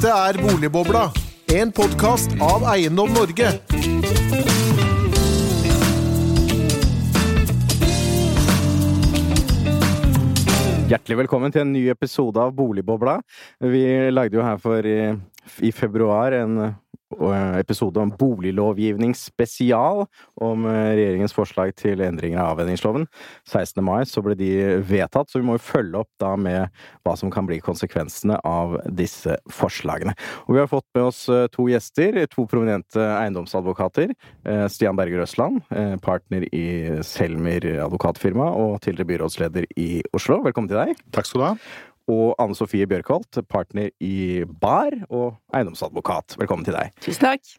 Dette er Boligbobla, en podkast av Eiendom Norge. Hjertelig velkommen til en ny episode av Boligbobla. Vi lagde jo her for i, i februar en eh, episode om boliglovgivning spesial, om eh, regjeringens forslag til endringer av avhendingsloven. 16. mai så ble de vedtatt, så vi må jo følge opp da med hva som kan bli konsekvensene av disse forslagene. Og vi har fått med oss eh, to gjester, to prominente eiendomsadvokater. Stian Berger Østland, partner i Selmer advokatfirma og tidligere byrådsleder i Oslo. Velkommen til deg. Takk skal du ha. Og Anne Sofie Bjørkholt, partner i BAR og eiendomsadvokat. Velkommen til deg. Tusen takk.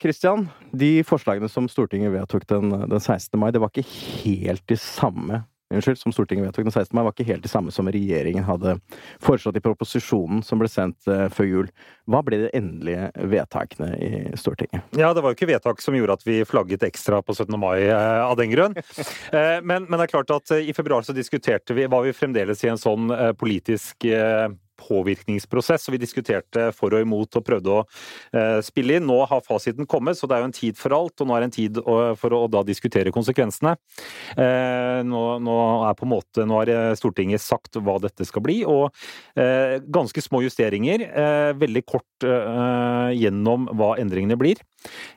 Kristian, de forslagene som Stortinget vedtok den, den 16. mai, det var ikke helt de samme Unnskyld, som Stortinget vedtok den 16. mai, var ikke helt det samme som regjeringen hadde foreslått i proposisjonen som ble sendt uh, før jul. Hva ble de endelige vedtakene i Stortinget? Ja, det var jo ikke vedtak som gjorde at vi flagget ekstra på 17. mai uh, av den grunn. Uh, men, men, det er klart at i februar så diskuterte vi, var vi fremdeles i en sånn politisk påvirkningsprosess, og vi diskuterte for og imot og prøvde å eh, spille inn. Nå har fasiten kommet, så det er jo en tid for alt, og nå er det en tid for å da diskutere konsekvensene. Eh, nå, nå, er på en måte, nå har Stortinget sagt hva dette skal bli, og eh, ganske små justeringer. Veldig kort gjennom hva endringene blir.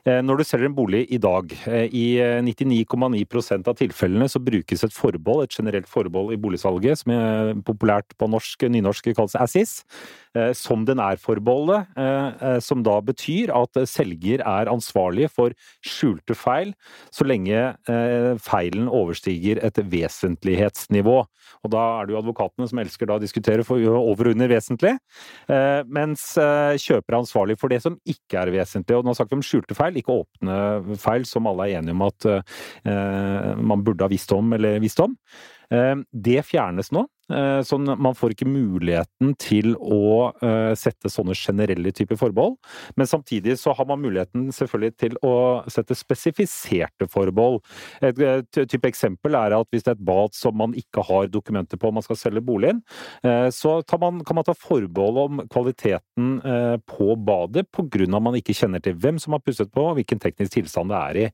Når du selger en bolig i dag, i 99,9% av tilfellene så brukes et forbehold, et generelt forbehold i boligsalget, som er populært på norsk, nynorsk kalles assis, eh, som den er-forbeholdet, eh, eh, som da betyr at selger er ansvarlig for skjulte feil så lenge feilen overstiger et vesentlighetsnivå. Og da er det jo advokatene som elsker da å diskutere over og under vesentlig, mens kjøper er ansvarlig for det som ikke er vesentlig. Og nå snakker vi om skjulte feil, ikke åpne feil, som alle er enige om at man burde ha visst om eller visst om. Det fjernes nå. Eh, sånn man får ikke muligheten til å eh, sette sånne generelle typer forbehold. Men samtidig så har man muligheten selvfølgelig til å sette spesifiserte forbehold. Et type eksempel er at hvis det er et bad som man ikke har dokumenter på man skal selge boligen, eh, så man, kan man ta forbehold om kvaliteten på badet pga. at man ikke kjenner til hvem som har pusset på og hvilken teknisk tilstand det er i.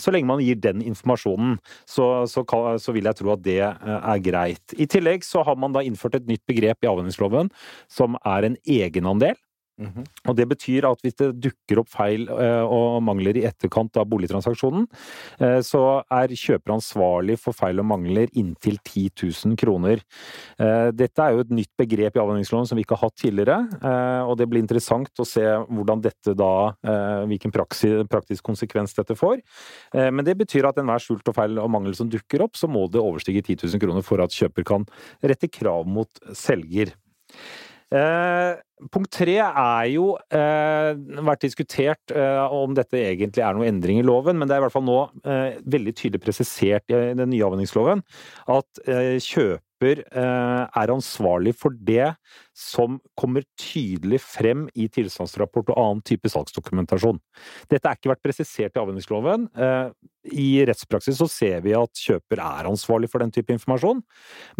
Så lenge man gir den informasjonen, så, så, så vil jeg tro at det er greit. I tillegg tillegg så har man da innført et nytt begrep i avhendingsloven som er en egenandel. Mm -hmm. Og Det betyr at hvis det dukker opp feil eh, og mangler i etterkant av boligtransaksjonen, eh, så er kjøper ansvarlig for feil og mangler inntil 10 000 kroner. Eh, dette er jo et nytt begrep i avhendingsloven som vi ikke har hatt tidligere, og det blir interessant å se hvordan dette da, hvilken praktisk konsekvens dette får. Men det betyr at enhver skjult og feil og mangel som dukker opp, så må det overstige 10 000 kroner for at kjøper kan rette krav mot selger. Eh, punkt tre er jo eh, vært diskutert eh, om dette egentlig er noen endring i loven, men det er i hvert fall nå eh, veldig tydelig presisert i den nye avhendingsloven at eh, kjøper eh, er ansvarlig for det som kommer tydelig frem i tilstandsrapport og annen type salgsdokumentasjon. Dette er ikke vært presisert i avhendingsloven. Eh, I rettspraksis så ser vi at kjøper er ansvarlig for den type informasjon,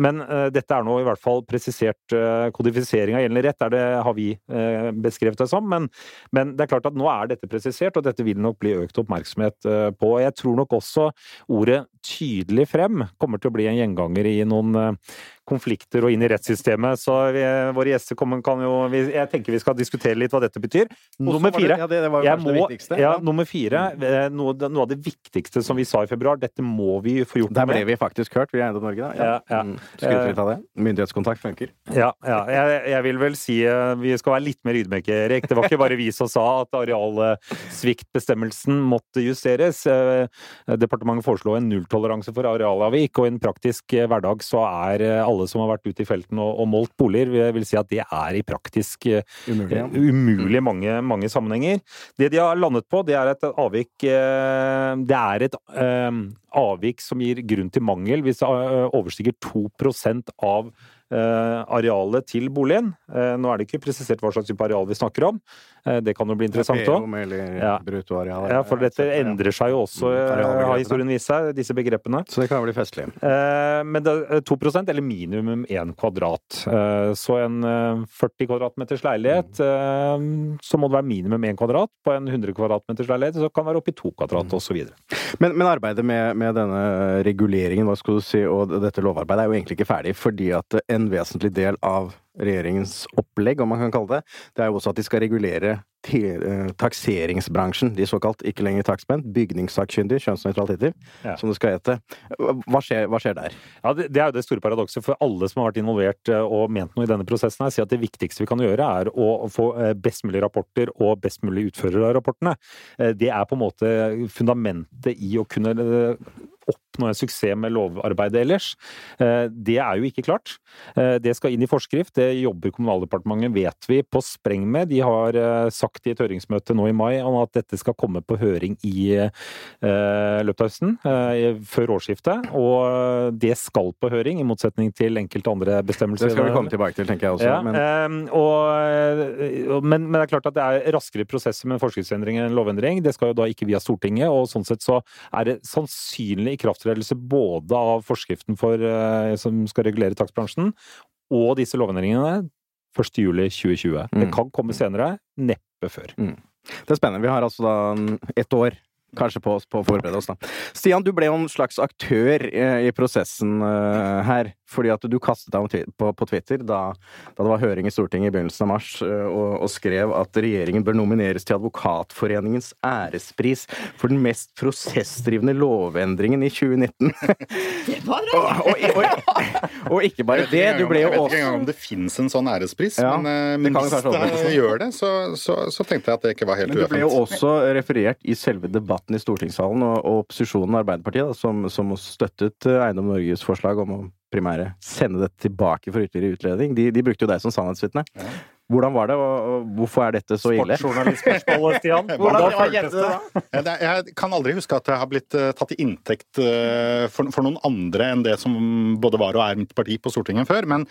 men eh, dette er nå i hvert fall presisert eh, kodifisering av gjeldende rett, er det har vi beskrevet det som. Men, men, det er klart at nå er dette presisert, og dette vil nok bli økt oppmerksomhet på. Jeg tror nok også ordet tydelig frem kommer til å bli en gjenganger i noen konflikter og inn i rettssystemet. Så vi, våre gjester kommer, kan jo Jeg tenker vi skal diskutere litt hva dette betyr. Nummer fire. Ja, det, det var jeg må, det viktigste. Ja, nummer fire. Eh, noe, noe, av det viktigste som vi sa i februar, dette må vi få gjort noe med. Der ble vi faktisk hørt, vi er Eiendom Norge, da. Ja. Ja, ja. Skryter litt av det. Myndighetskontakt funker. Ja, ja. Jeg, jeg, vil vel si eh, vi skal være litt mer ydmyke, Erik. Det var ikke bare vi som sa at arealsviktbestemmelsen måtte justeres. Eh, departementet foreslo en nulltoleranse for arealavvik, og i en praktisk hverdag så er alle som har vært ute i felten og, og målt boliger, vil si at det er i praktisk uh, umulig, ja. umulig mange, mange, sammenhenger. Det de har landet på, det er et avvik uh, Det er et avvik som gir grunn til mangel hvis det overstiger 2% av arealet til boligen. Nå er det ikke presisert hva slags type areal vi snakker om, Det kan jo bli interessant òg. Ja. Ja, for dette endrer seg jo også, Mm, eh, har historien vist seg, disse begrepene. Så det kan bli festlig. Eh, Men det er 2 eller minimum 1 kvadrat. Eh, Så en eh, 40 kvadratmeters leilighet, eh, så må det være minimum 1 kvadrat. På en 100 kvadratmeters leilighet så kan det være oppi 2 kvadrat, osv. Men, men arbeidet med, med denne reguleringen hva skal du si, og dette lovarbeidet er jo egentlig ikke ferdig, fordi at en vesentlig del av regjeringens opplegg, om man kan kalle det, det er jo også at de skal regulere eh, takseringsbransjen, de såkalt ikke lenger takstmenn, bygningssakkyndig, kjønnsnøytralitet, Ja. som det skal hete. Hva skjer, hva skjer der? Ja, det, det er jo det store paradokset for alle som har vært involvert eh, og ment noe i denne prosessen. her, sier at Det viktigste vi kan gjøre, er å få eh, best mulig rapporter og best mulig utførere av rapportene. Det er på en måte fundamentet i å kunne eh, oppnå en suksess med lovarbeidet ellers. Eh, Det er jo ikke klart. Eh, Det skal inn i forskrift. Det jobber Kommunaldepartementet, vet vi, på spreng med. De har eh, sagt i et høringsmøte nå i mai at dette skal komme på høring i løpet av høsten, før årsskiftet. Og det skal på høring, i motsetning til enkelte andre bestemmelser. Det skal vi komme tilbake til, tenker jeg også. Ja, men, ehm, og, men, men det er klart at det er raskere prosesser med en forskriftsendring enn en lovendring. Det skal jo da ikke via Stortinget, og sånn sett så er det sannsynlig ikrafttredelse både av forskriften for, eh, som skal regulere takstbransjen, og disse lovendringene 1.7.2020. Det Mm. kan komme senere, neppe før. det er spennende. Vi har altså da ett år kanskje på på å forberede oss, da. Stian, du ble jo en slags aktør eh, i prosessen eh, her. Fordi at du kastet deg på, på Twitter da, da det var høring i Stortinget i begynnelsen av mars, og, og skrev at regjeringen bør nomineres til Advokatforeningens ærespris for den mest prosessdrivende lovendringen i 2019. Det var og, og, og, og ikke bare det, du ble jo også Jeg vet ikke engang om det fins en sånn ærespris, Ja, men, det men hvis det gjør det, så, så, så tenkte jeg at det ikke var helt Men det ble jo også referert i selve debatten i stortingssalen, og, og opposisjonen, Arbeiderpartiet, da, som, som støttet Eiendom Norges forslag om å primære sende dette tilbake for ytterligere utredning. De, de brukte jo deg som sannhetsvitne. Hvordan var det, og, hvorfor er dette så ille? Sportsjournalistspørsmålet, Stian. Hvordan Da føltes det? da? Det Jeg kan aldri huske at jeg har blitt eh, tatt til inntekt eh, for, for noen andre enn det som både var og er mitt parti på Stortinget før. Men,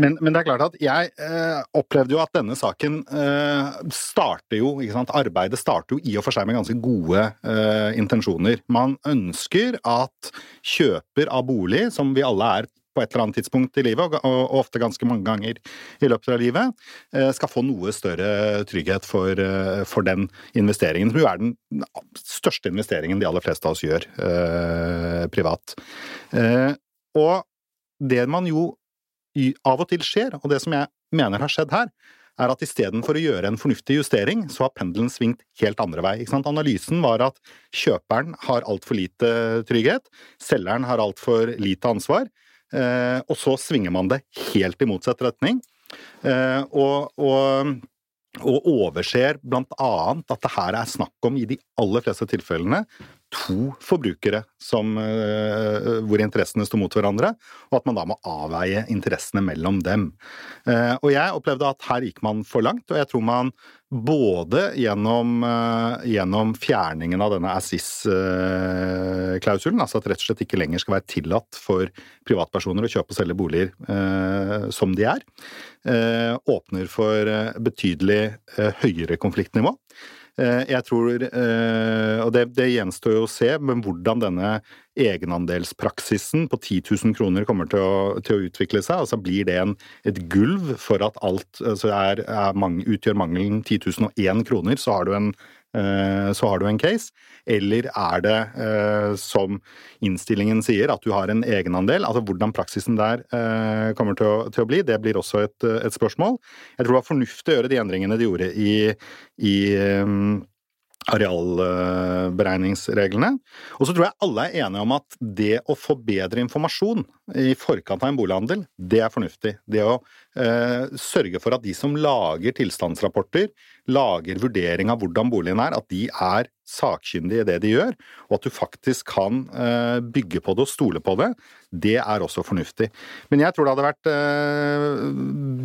men, men det er klart at jeg eh, opplevde jo at denne saken eh, starter jo ikke sant? Arbeidet starter jo i og for seg med ganske gode eh, intensjoner. Man ønsker at kjøper av bolig, som vi alle er på et eller annet tidspunkt i livet, og, ofte ganske mange ganger i løpet av livet, eh, skal få noe større trygghet for, eh, for den investeringen, som jo er den største investeringen de aller fleste av oss gjør eh, privat. Eh, og det man jo av og til skjer, og det som jeg mener har skjedd her, er at istedenfor å gjøre en fornuftig justering, så har pendelen svingt helt andre vei. Ikke sant? Analysen var at kjøperen har altfor lite trygghet, selgeren har altfor lite ansvar, og så svinger man det helt i motsatt retning. Eh, og, og, og overser annet at det her er snakk om, i de aller fleste tilfellene, to forbrukere som, eh, hvor interessene sto mot hverandre, og at man da må avveie interessene mellom dem. Eh, og jeg opplevde at her gikk man for langt, og jeg tror man både gjennom, eh, gjennom fjerningen av denne Assis-klausulen, altså at rett og slett ikke lenger skal være tillatt for privatpersoner å kjøpe og selge boliger som de er, åpner for betydelig høyere konfliktnivå. Eh, Jeg tror, eh, og det, det gjenstår jo å se, men hvordan denne egenandelspraksisen på 10 000 kroner kommer til å, til å utvikle seg. Altså Blir det en, et gulv for at alt altså er, er mange, utgjør mangelen 10 001 kroner, så har du en så har du en case. Eller er det, eh, som innstillingen sier, at du har en egenandel? Altså Hvordan praksisen der eh, kommer til å, til å bli, det blir også et, et spørsmål. Jeg tror det var fornuftig å gjøre de endringene de gjorde i, i arealberegningsreglene. Og så tror jeg alle er enige om at det å få bedre informasjon i forkant av en bolighandel, det er fornuftig. Det å eh, sørge for at de som lager tilstandsrapporter, lager vurdering av hvordan boligen er, at de er sakkyndige i det de gjør, og at du faktisk kan eh, bygge på det og stole på det, det er også fornuftig. Men jeg tror det hadde vært eh,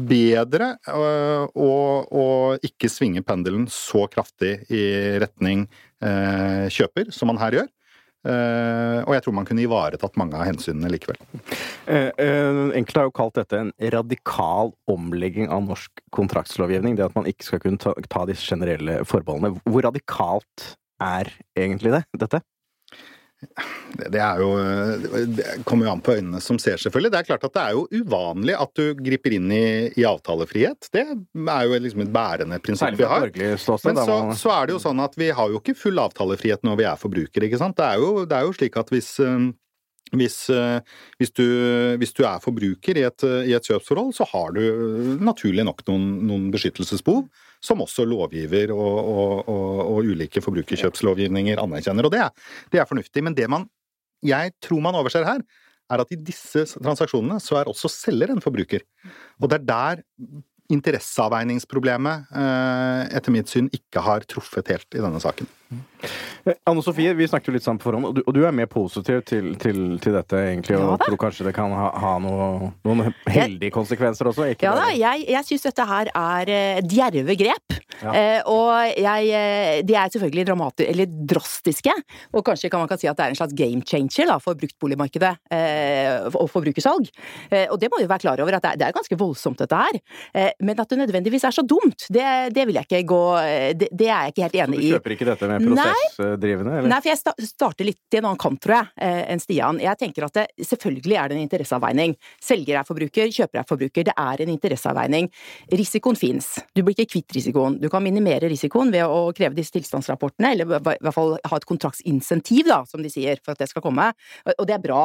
bedre eh, å, å ikke svinge pendelen så kraftig i retning kjøper, som man her gjør. Uh, og jeg tror man kunne ivaretatt mange av hensynene likevel. Uh, uh, enkelte har jo kalt dette en radikal omlegging av norsk kontraktslovgivning. Det at man ikke skal kunne ta, ta disse generelle forbeholdene. Hvor radikalt er egentlig det, dette? Det, er jo Det kommer jo an på øynene som ser, selvfølgelig. Det er klart at det er jo uvanlig at du griper inn i, i avtalefrihet. Det er jo liksom et bærende prinsipp vi har. Men så, så, er det jo sånn at vi har jo ikke full avtalefrihet når vi er forbrukere, ikke sant. Det er jo, det er jo slik at hvis hvis, hvis, du, hvis, du, er forbruker i et, i et, kjøpsforhold, så har du naturlig nok noen, noen beskyttelsesbehov som også lovgiver og, og, og, og ulike forbrukerkjøpslovgivninger anerkjenner. Og det er, det er, fornuftig. Men det man, jeg tror man overser her, er at i disse transaksjonene så er også selger en forbruker. Og det er der interesseavveiningsproblemet eh, etter mitt syn ikke har truffet helt i denne saken. Eh, Anne Sofie, vi snakket jo litt sammen på forhånd, og du, og du er mer positiv til, til, til dette egentlig, og ja, tror kanskje det kan ha, ha noe, noen heldige konsekvenser også? ja da, jeg, jeg syns dette her er uh, djerve grep. Ja. Uh, og jeg, uh, de er selvfølgelig dramatiske, eller drastiske, og kanskje kan man kan si at det er en slags game changer da, for bruktboligmarkedet og forbrukersalg. og det må vi være klar over, at det er, det er ganske voldsomt dette her. men at det nødvendigvis er så dumt, det, det vil jeg ikke gå det, det, er jeg ikke helt enig i. Så du kjøper ikke dette med prosessdrivende? Nei, for jeg starter litt i en annen kant, tror jeg, eh, enn Stian. Jeg tenker at det, selvfølgelig er det en interesseavveining. Selger er forbruker, kjøper er forbruker. Det er en interesseavveining. Risikoen fins. Du blir ikke kvitt risikoen. Du kan minimere risikoen ved å kreve disse tilstandsrapportene, eller i hvert fall ha et kontraktsinsentiv, da, som de sier, for at det skal komme. Og det er bra.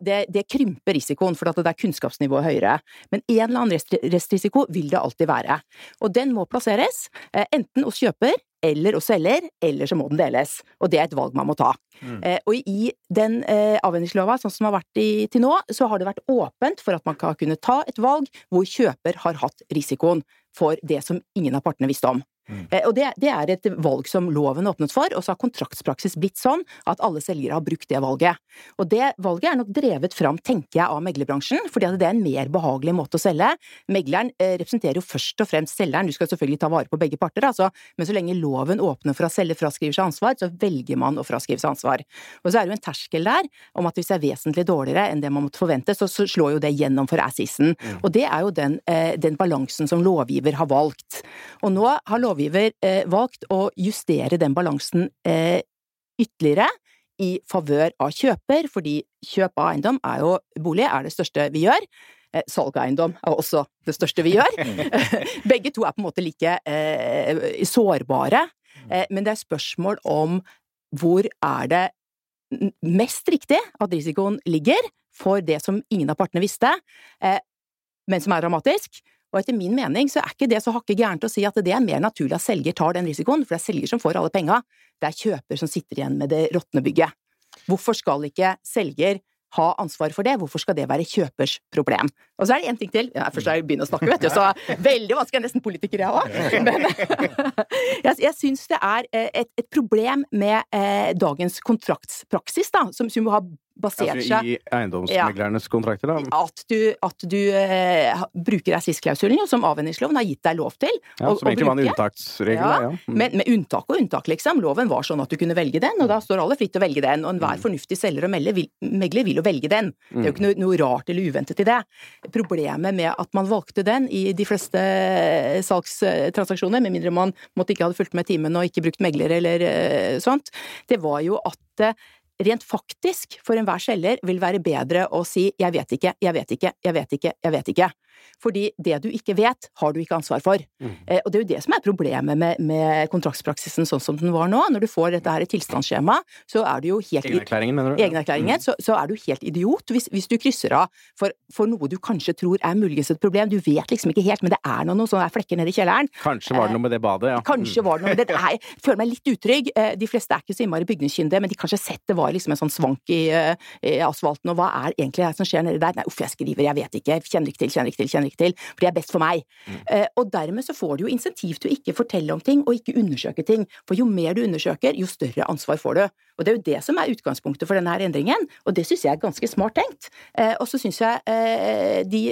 det, det krymper risikoen, for at det er kunnskapsnivået høyere. Men en eller annen restrisiko vil det alltid være. Og den må plasseres, eh, enten hos kjøper eller hos selger, eller så må den deles. Og det er et valg man må ta. Mm. Eh, og i den eh, avhendingslova, sånn som har vært i, til nå, så har det vært åpent for at man kan kunne ta et valg hvor kjøper har hatt risikoen for det som ingen av partene visste om. Mm. Eh, og det, det, er et valg som loven åpnet for, og så har kontraktspraksis blitt sånn at alle selgere har brukt det valget. Og det valget er nok drevet fram, tenker jeg, av meglerbransjen, fordi det er en mer behagelig måte å selge. Megleren eh, representerer jo først og fremst selgeren, du skal selvfølgelig ta vare på begge parter, altså, men så lenge loven åpner for at selger fraskriver seg ansvar, så velger man å fraskrive seg ansvar. Og så er det jo en terskel der om at hvis det er vesentlig dårligere enn det man måtte forvente, så, så slår jo det gjennom for assisen. Mm. Og det er jo den, eh, den balansen som lovgiver har valgt. Og nå har lovgiver eh, valgt å justere den balansen eh, ytterligere i favør av kjøper, fordi kjøp av eiendom er jo bolig er det største vi gjør. Eh, salg av eiendom er også det største vi gjør. Begge to er på en måte like eh, sårbare, eh, men det er spørsmål om hvor er det mest riktig at risikoen ligger for det som ingen av partene visste, eh, men som er dramatisk, og etter min mening så er ikke det så hakke gærent å si at det er mer naturlig at selger tar den risikoen, for det er selger som får alle penga, det er kjøper som sitter igjen med det råtne bygget. Hvorfor skal ikke selger ha ansvar for det, hvorfor skal det være kjøpers problem? Og så er det én ting til. Ja, først har jeg begynt å snakke, vet du, så veldig vanskelig, nesten politiker jeg òg. Men jeg, jeg syns det er eh, et, et problem med eh, dagens kontraktspraksis, da, som, som har basert altså, seg I eiendomsmeglernes ja, kontrakter, da? At du, at du eh, bruker rasistklausulen, som avhendingsloven har gitt deg lov til. Ja, Som egentlig var en unntaksregel, ja. ja. Mm. Men med unntak og unntak, liksom. Loven var sånn at du kunne velge den, og da står alle fritt til å velge den. Og enhver mm. fornuftig selger og megler vil, megler vil jo velge den. Det er jo ikke noe, noe, rart eller uventet i det. Problemet med at man valgte den i de fleste salgstransaksjoner, med mindre man måtte ikke hadde fulgt med timen og ikke brukt megler eller uh, sånt, det var jo at uh, rent faktisk for enhver selger vil være bedre å si jeg vet ikke, jeg vet ikke, jeg vet ikke, jeg vet ikke. Fordi det du ikke vet, har du ikke ansvar for. Mm. Eh, og det er jo det som er problemet med, med, kontraktspraksisen sånn som den var nå. Når du får dette her tilstandsskjemaet, så er du jo helt Egenerklæringen, mener du? Egenerklæringen. Mm. Så, så, er du helt idiot hvis, hvis du krysser av for, for, noe du kanskje tror er muligens et problem. Du vet liksom ikke helt, men det er noen, noen sånne flekker nede i kjelleren. Kanskje var det noe med det badet, ja. Kanskje var det noe med det. Nei, Jeg føler meg litt utrygg. Eh, de fleste er ikke så innmari bygningskyndige, men de kanskje har sett det var liksom en sånn svank i, eh, i asfalten, og hva er egentlig det som skjer nedi der? Nei, uff, jeg skriver, jeg vet ikke, kjenner ikke til, kjenner ikke til, kjenner ikke til. For det er best for meg. Mm. Eh, og dermed så får du jo insentiv til å ikke fortelle om ting, og ikke undersøke ting. For jo mer du undersøker, jo større ansvar får du. Og det er jo det som er utgangspunktet for denne her endringen, og det syns jeg er ganske smart tenkt. Eh, og så syns jeg eh, de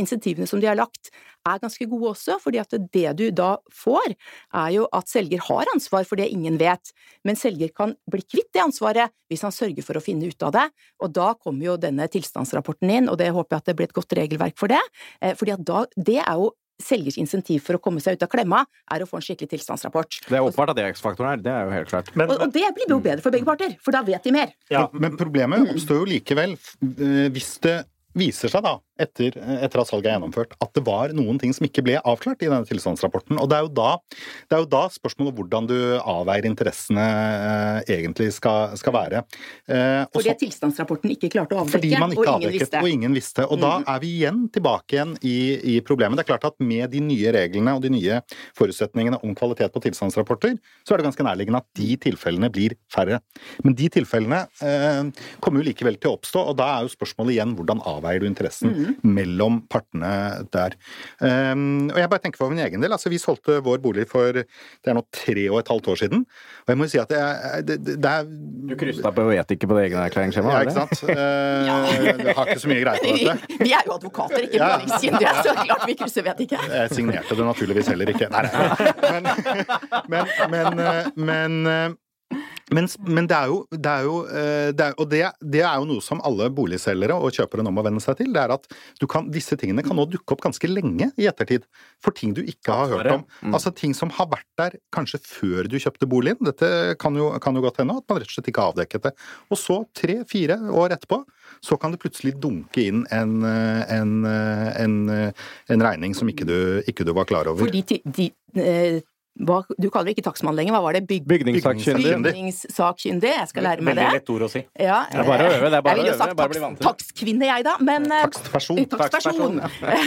insentivene som de har lagt, er ganske gode også, fordi at det du da får, er jo at selger har ansvar for det ingen vet, men selger kan bli kvitt det ansvaret hvis han sørger for å finne ut av det, og da kommer jo denne tilstandsrapporten inn, og det håper jeg at det blir et godt regelverk for det, eh, fordi at da, det er jo selgers insentiv for å komme seg ut av klemma, er å få en skikkelig tilstandsrapport. Det er åpenbart at det er X-faktoren her, det er jo helt klart. Men, Og, og det blir jo bedre for begge parter, for da vet de mer. ja, Men problemet oppstår jo likevel eh, hvis det viser seg da, etter, etter at salget er gjennomført, at det var noen ting som ikke ble avklart i denne tilstandsrapporten. Og det er jo da, det er jo da spørsmålet hvordan du avveier interessene eh, egentlig skal, skal være. Eh, Fordi så- tilstandsrapporten ikke klarte å fordi man ikke og ingen visste. og ingen visste. Og da er vi igjen tilbake igjen i, i problemet. Det er klart at med de nye reglene og de nye forutsetningene om kvalitet på tilstandsrapporter, så er det ganske nærliggende at de tilfellene blir færre. Men de tilfellene eh, kommer jo likevel til å oppstå, og da er jo spørsmålet igjen hvordan avveier du interessen mellom partene der. Um, og jeg bare tenker for min egen del, altså vi solgte vår bolig for det er nå tre og et halvt år siden, og jeg må jo si at det, er- det, det, det er Du kryssa på vet ikke på det egenerklæringsskjemaet? ja, er det ikke sant? Vi Jeg har ikke så mye greie på dette. Vi er jo advokater, ikke Ja. blandingskindige, så klart vi krysser vet ikke. Jeg signerte det naturligvis heller ikke. Nei, nei. Men, men, men, eh, men, eh, men, men det er jo, det er jo eh, det er, Og det, det er jo noe som alle boligselgere og kjøpere nå må venne seg til. Det er at du kan, disse tingene kan nå dukke opp ganske lenge i ettertid. For ting du ikke har hørt om. Altså ting som har vært der kanskje før du kjøpte boligen. Dette kan jo, kan jo godt hende at man rett og slett ikke har avdekket det. Og så, tre-fire år etterpå, så kan det plutselig dunke inn en, eh, en, eh, en, en regning som ikke du, ikke du var klar over. Fordi de, de, hva, du kaller det ikke takstmann lenger, hva var det? Byg, Bygningssakkyndig. bygningssakkyndig? Jeg skal lære meg det. veldig lett ord å si. Ja, Det er bare å øve, det er bare jeg ville jo sagt takst, takstkvinne, jeg, da, men eh, Takstperson. Takstperson.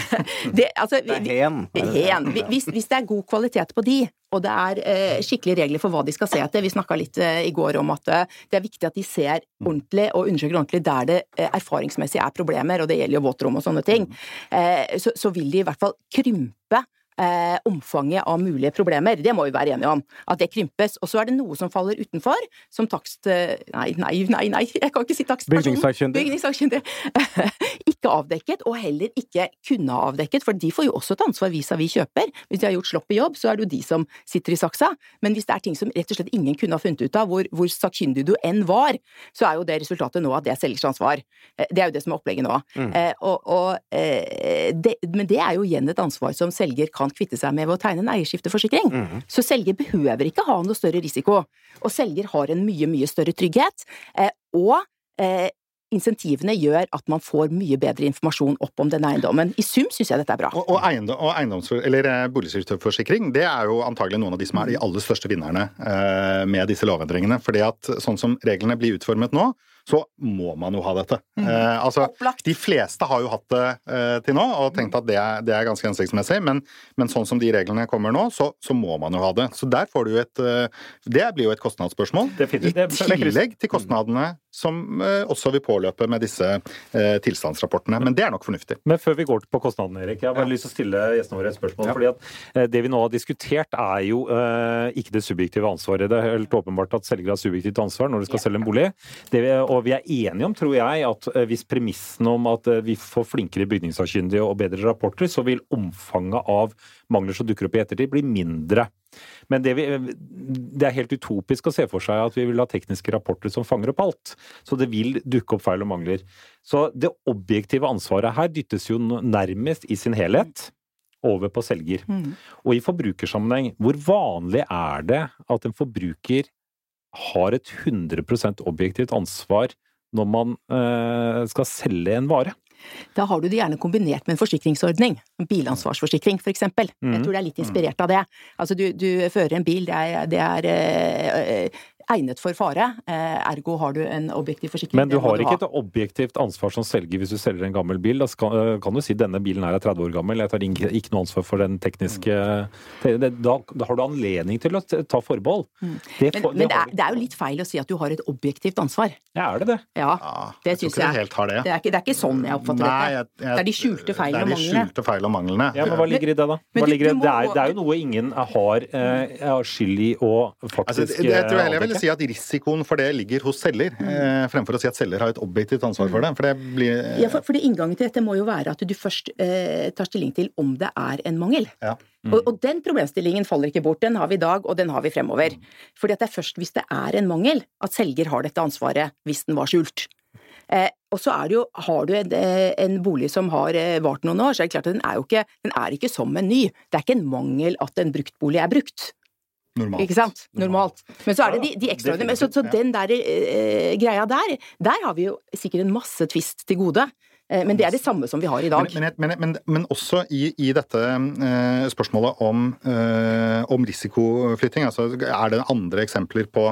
det, altså, Det er hen. Hen. Hvis, hvis det er god kvalitet på de, og det er eh, skikkelige regler for hva de skal se etter Vi snakka litt eh, i går om at eh, det er viktig at de ser ordentlig og undersøker ordentlig der det eh, erfaringsmessig er problemer, og det gjelder jo våtrom og sånne ting. Eh, så, så vil de i hvert fall krympe eh, omfanget av mulige problemer. Det må vi være enige om. At det krympes. Og så er det noe som faller utenfor, som takst... eh, Nei, nei, nei, nei, jeg kan ikke si takstperson. Bygningssakkyndig. Ikke avdekket, og heller ikke kunne ha avdekket, for de får jo også et ansvar vis-à-vis kjøper. Hvis de har gjort slopp i jobb, så er det jo de som sitter i saksa. Men hvis det er ting som rett og slett ingen kunne ha funnet ut av, hvor, hvor sakkyndig du enn var, så er jo det resultatet nå at det er selgers ansvar. Eh, Det er jo det som er opplegget nå. Eh, og, og, eh, det, men det er jo igjen et ansvar som selger kan kvitte seg med ved å tegne en eierskifteforsikring. Så selger behøver ikke ha noe større risiko. Og selger har en mye, mye større trygghet. Eh, og eh, insentivene gjør at man får mye bedre informasjon opp om denne eiendommen. I sum syns jeg dette er bra. Og, og, eiendom, og eiendoms, eller eh, det er jo antagelig noen av de som er de aller største vinnerne eh, med disse lovendringene. fordi at sånn som reglene blir utformet nå, så må man jo ha dette. Eh, altså, Opplagt. de fleste har jo hatt det eh, til nå og tenkt at det er, det er ganske hensiktsmessig, men, men sånn som de reglene kommer nå, så, så må man jo ha det. Så der får du et eh, Det blir jo et kostnadsspørsmål. I tillegg til kostnadene som eh, også vil påløpe med disse eh, tilstandsrapportene. Men det er nok fornuftig. Men før vi går på kostnadene, Erik, jeg har bare lyst til å stille gjestene våre et spørsmål. fordi at eh, Det vi nå har diskutert, er jo ikke det subjektive ansvaret. Det er helt åpenbart at selger har subjektivt ansvar når de skal selge en bolig. Det vi, og vi er enige om, tror jeg, at hvis premissen om at vi får flinkere bygningssakkyndige og bedre rapporter, så vil omfanget av mangler som dukker opp i ettertid, bli mindre. Men det, vi, det er helt utopisk å se for seg at vi vil ha tekniske rapporter som fanger opp alt. Så det vil dukke opp feil og mangler. Så det objektive ansvaret her dyttes jo nærmest i sin helhet over på selger. Mm. Og i forbrukersammenheng, hvor vanlig er det at en forbruker har et 100% objektivt ansvar når man øh, skal selge en vare? Da har du det gjerne kombinert med en forsikringsordning. En bilansvarsforsikring, for eksempel. Jeg tror det er litt inspirert av det. Altså, du, du fører en bil, det er, det er eh, egnet for fare, eh, ergo har du en objektiv forsikring. Men du Det har ikke ha. et objektivt ansvar som selger hvis du selger en gammel bil. Da skal, eh, kan du si denne bilen her er 30 år gammel, jeg tar ikke, ikke noe ansvar for den tekniske det, det, da, da har du anledning til å ta forbehold. Det, Mm. Men, det, men det, er, det er jo litt feil å si at du har et objektivt ansvar. Ja, er det det? Ja, Ja, det jeg tror syns jeg. du jeg. helt har det. Det er ikke, det er ikke sånn jeg oppfatter Nei, jeg- jeg- det er de skjulte feil og Det er de skjulte feil og manglene. Ja, men Hva ligger i det, da? Hva du- ligger i det? Det, er, det er jo noe ingen har eh, har skyld i å Altså, faktisk det, det tror jeg heller jeg eh, vil si at risikoen for det ligger hos selger, eh, fremfor å si at selger har et objektivt ansvar for det. For det blir Ja, for, fordi Inngangen til dette må jo være at du først eh, tar stilling til om det er en mangel. Ja. Og, og den problemstillingen faller ikke bort. Den har vi i dag, og den har vi fremover. Fordi at det er først hvis det er en mangel, at selger har dette ansvaret hvis den var skjult. Eh, og så er det jo, har du en, eh, en bolig som har eh, vart noen år, så er det klart at den er jo ikke, den er ikke som en ny. Det er ikke en mangel at en bruktbolig er brukt. Normalt. Ikke sant? Normalt. Men så er det de, de ekstraordinære. Så, så den der eh, greia der, der har vi jo sikkert en masse tvist til gode. Eh, men det er det samme som vi har i dag. Men, men, men, men, også i, i dette eh, spørsmålet om, eh, om risikoflytting, altså er det andre eksempler på,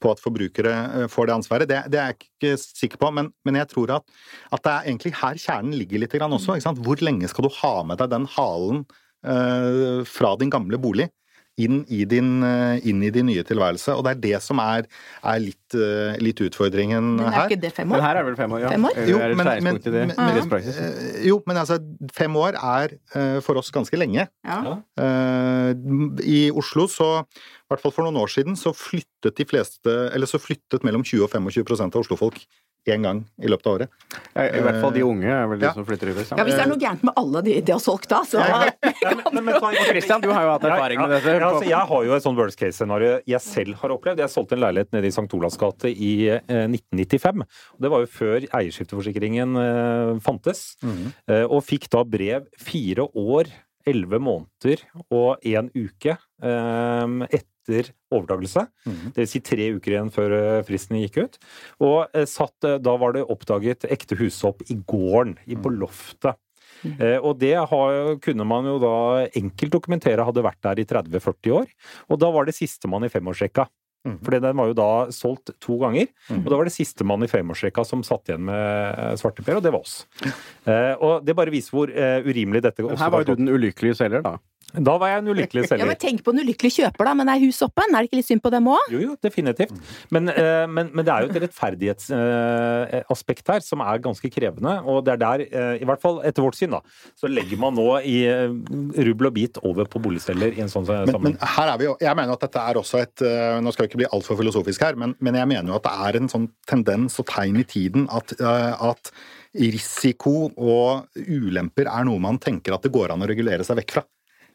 på at forbrukere eh, får det ansvaret? Det, det er jeg ikke sikker på, men, men jeg tror at, at det er egentlig her kjernen ligger litt grann også. Hvor lenge skal du ha med deg den halen eh, fra din gamle bolig? Inn i, din, eh, inn i din nye tilværelse. Og det er det som er, er litt, eh, litt utfordringen Men er her. ikke det fem Men her er vel fem år, ja. Fem år? Jo, er det men- skjæringspunkt i det? men- men- rettspraksis? Eh, Jo, men altså, fem år er for oss ganske lenge. Ja. Eh, I Oslo, så i hvert fall for noen år siden, så flyttet de fleste Eller så flyttet mellom 20 og 25% av oslofolk én gang i løpet av året. Ja, I hvert fall de unge er vel de Ja. som flytter ut. Liksom. Ja, hvis det er noe gærent med alle de de har solgt da, så ja, Christian, du har jo hatt erfaring med dette. Ja, altså, jeg har jo et sånn worst case-scenario jeg selv har opplevd. Jeg solgte en leilighet nede i St. Olavs gate i eh, 1995. Og Det var jo før eierskifteforsikringen eh, fantes. Eh, og fikk da brev fire år, elleve måneder og én uke eh, etter overtakelse. Det vil si tre uker igjen før eh, fristen gikk ut. Og eh, satt, eh, da var det oppdaget ekte hushopp i gården, på loftet. Mm. og det har, kunne man jo da enkelt dokumentere hadde vært der i 30-40 år. Og da var det sistemann i femårsrekka. Mm. For den var jo da solgt to ganger. Og da var det sistemann i femårsrekka som satt igjen med svarteper, og det var oss. Eh, og det bare viser hvor eh, urimelig dette også her var jo du den ulykkelige selger, da. Da var jeg en ulykkelig selger. Ja, men tenk på en ulykkelig kjøper, da. Men er huset oppe? Er det ikke litt synd på dem òg? Jo, jo, definitivt. Men, eh, men, men det er jo et rettferdighetsaspekt her som er ganske krevende. Og det er der, eh, i hvert fall etter vårt syn, da, så legger man nå i eh, rubbel og bit over på boligselger i en sånn Men, men her er vi jo, jeg mener at dette er også et eh, Nå skal vi ikke bli altfor filosofisk her, men, men jeg mener jo at det er en sånn tendens og tegn i tiden at, eh, at risiko og ulemper er noe man tenker at det går an å regulere seg vekk fra.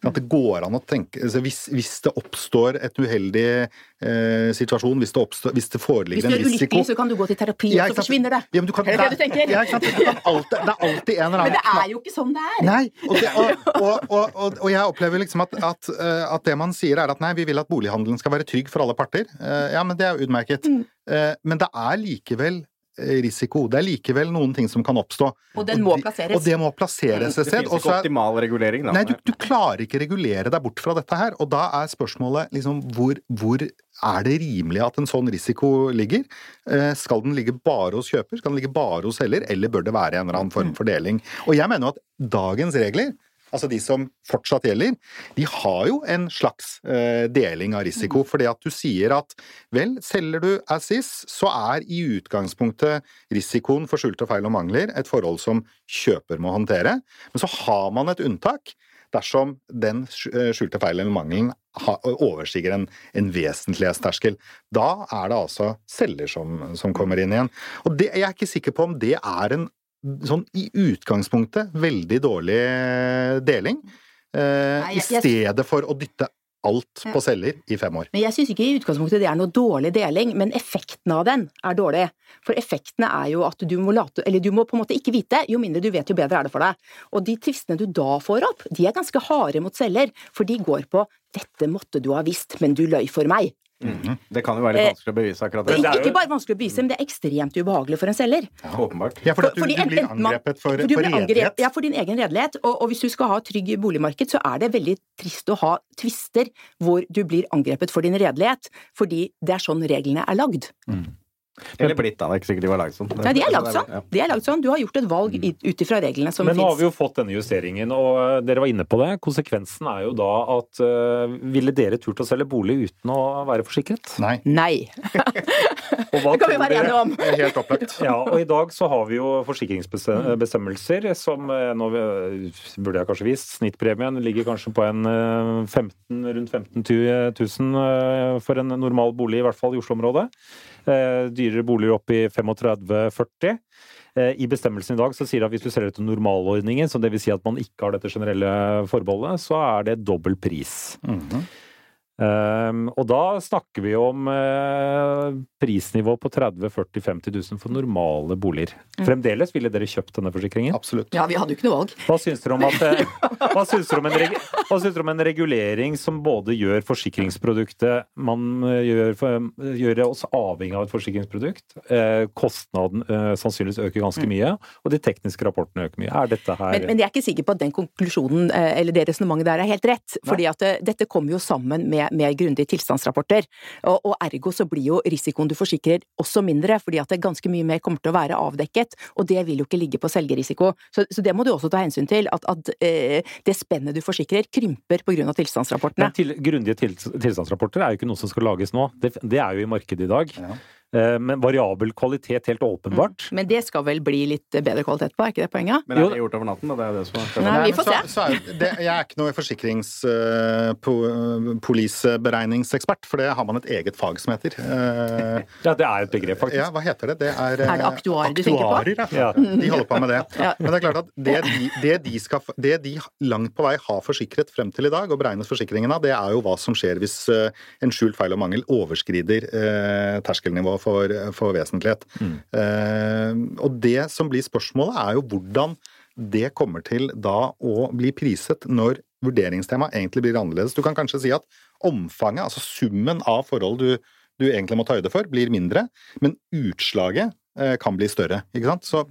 At det går an å tenke, altså hvis, hvis det oppstår et uheldig eh, situasjon, hvis det, oppstår, hvis det Hvis foreligger du er ulykkelig, så kan du gå til terapi, og så forsvinner det. Ja, men du kan, Er det det du tenker? Ja? Du kan alltid, det er alltid en eller Men det er jo ikke sånn det er. Nei, og, det, og, og, og, jeg opplever liksom at, at, eh, at det man sier er at nei, vi vil at bolighandelen skal være trygg for alle parter. Eh, Ja, men det er utmerket. Mm. Eh, Men det er likevel risiko. Det er likevel noen ting som kan oppstå. Og den må de- plasseres. Og det må plasseres et Det finnes ikke er- optimal regulering, da. Nei, du, du klarer ikke regulere deg bort fra dette her. Og da er spørsmålet liksom hvor, hvor er det rimelig at en sånn risiko ligger? Eh, skal den ligge bare hos kjøper, skal den ligge bare hos selger, eller bør det være en eller annen form for deling? Og jeg mener jo at dagens regler Altså de som fortsatt gjelder, de har jo en slags eh, deling av risiko. Fordi at du sier at vel, selger du Assis, så er i utgangspunktet risikoen for skjulte feil og mangler et forhold som kjøper må håndtere. Men så har man et unntak dersom den eh, skjulte feilen eller mangelen overstiger en, en vesentlighetsterskel. Da er det altså selger som, som kommer inn igjen. Og det, jeg er ikke sikker på om det er en sånn i utgangspunktet veldig dårlig deling. Eh, Nei, jeg- I stedet for å dytte alt på celler i fem år. Men jeg syns ikke i utgangspunktet det er noe dårlig deling, men effekten av den er dårlig. For effektene er jo at du må late Eller du må på en måte ikke vite, jo mindre du vet, jo bedre er det for deg. Og de tvistene du da får opp, de er ganske harde mot celler, for de går på 'dette måtte du ha visst, men du løy for meg'. Det kan jo være litt Eh, vanskelig å bevise akkurat det. det er ikke, jo- ikke bare vanskelig å bevise, men det er ekstremt ubehagelig for en selger. Åpenbart. Ja, for at du, fordi du blir angrepet for, For du for redelighet. Ja, for din egen redelighet. Og, og hvis du skal ha trygg boligmarked, så er det veldig trist å ha tvister hvor du blir angrepet for din redelighet, fordi det er sånn reglene er lagd. Eller blitt, da. Det er ikke sikkert de var laget sånn. Nei, de er lagd sånn. De er lagd sånn. Du har gjort et valg i- ut ifra reglene som Men nå har vi jo fått denne justeringen, og eh, dere var inne på det. Konsekvensen er jo da at uh, ville dere turt å selge bolig uten å være forsikret? Nei. Nei. Og hva Det kan vi være enige om. Helt opplagt. Ja, og i dag så har vi jo forsikringsbestemmelser som eh, nå burde jeg kanskje vist. Snittpremien ligger kanskje på en eh, 15, rundt 15 000 eh, for en normal bolig, i hvert fall i Oslo-området. Eh, Dyrere boliger opp i 35-40. Eh, I bestemmelsen i dag så sier det at hvis du selger til normalordningen, det vil si at man ikke har dette generelle forbeholdet, så er det dobbel pris. Mhm. Um, og da snakker vi om uh, prisnivå på 30 40 50 000 for normale boliger. Fremdeles ville dere kjøpt denne forsikringen? Absolutt. Ja, vi hadde jo ikke noe valg. Hva syns dere om, at, eh, hva syns dere om, en, hva syns dere om en regulering som både gjør forsikringsproduktet Man eh, gjør, gjør oss avhengig av et forsikringsprodukt. Uh, kostnaden uh, sannsynligvis øker ganske mye, og de tekniske rapportene øker mye. Er dette her Men, men jeg er ikke sikker på at den konklusjonen eh, eller det resonnementet der er helt rett. fordi at eh, dette kommer jo sammen med, med grundige tilstandsrapporter. Og, og ergo så blir jo risikoen du forsikrer også mindre, fordi at det ganske mye mer kommer til å være avdekket. Og det vil jo ikke ligge på selgerisiko. Så, så det må du også ta hensyn til. At, at eh, det spennet du forsikrer krymper pga. tilstandsrapportene. Men til, grundige til, tilstandsrapporter er jo ikke noe som skal lages nå. Det, det er jo i markedet i dag. Ja. Eh, men variabel kvalitet, helt åpenbart. Men det skal vel bli litt bedre kvalitet på, er ikke det poenget? Men er det gjort over natten? Da? Det er det som er Nei, vi får se. Så er, det, jeg er ikke noe forsikringspoliseberegningsekspert, for det har man et eget fag som heter. Eh, Ja, det er et begrep, faktisk. Ja, hva heter det? Det er, Er det aktuarer du tenker på? Ja. De holder på med det. Ja. Men det er klart at det de, det, de skal, det de langt på vei har forsikret frem til i dag, og beregnes forsikringen av, det er jo hva som skjer hvis eh, en skjult feil og mangel overskrider eh, for, for vesentlighet. Eh, og det som blir spørsmålet, er jo hvordan det kommer til da å bli priset når vurderingstemaet egentlig blir annerledes. Du kan kanskje si at omfanget, altså summen av forhold du, du egentlig må ta høyde for, blir mindre, men utslaget eh, kan bli større. ikke sant? Så,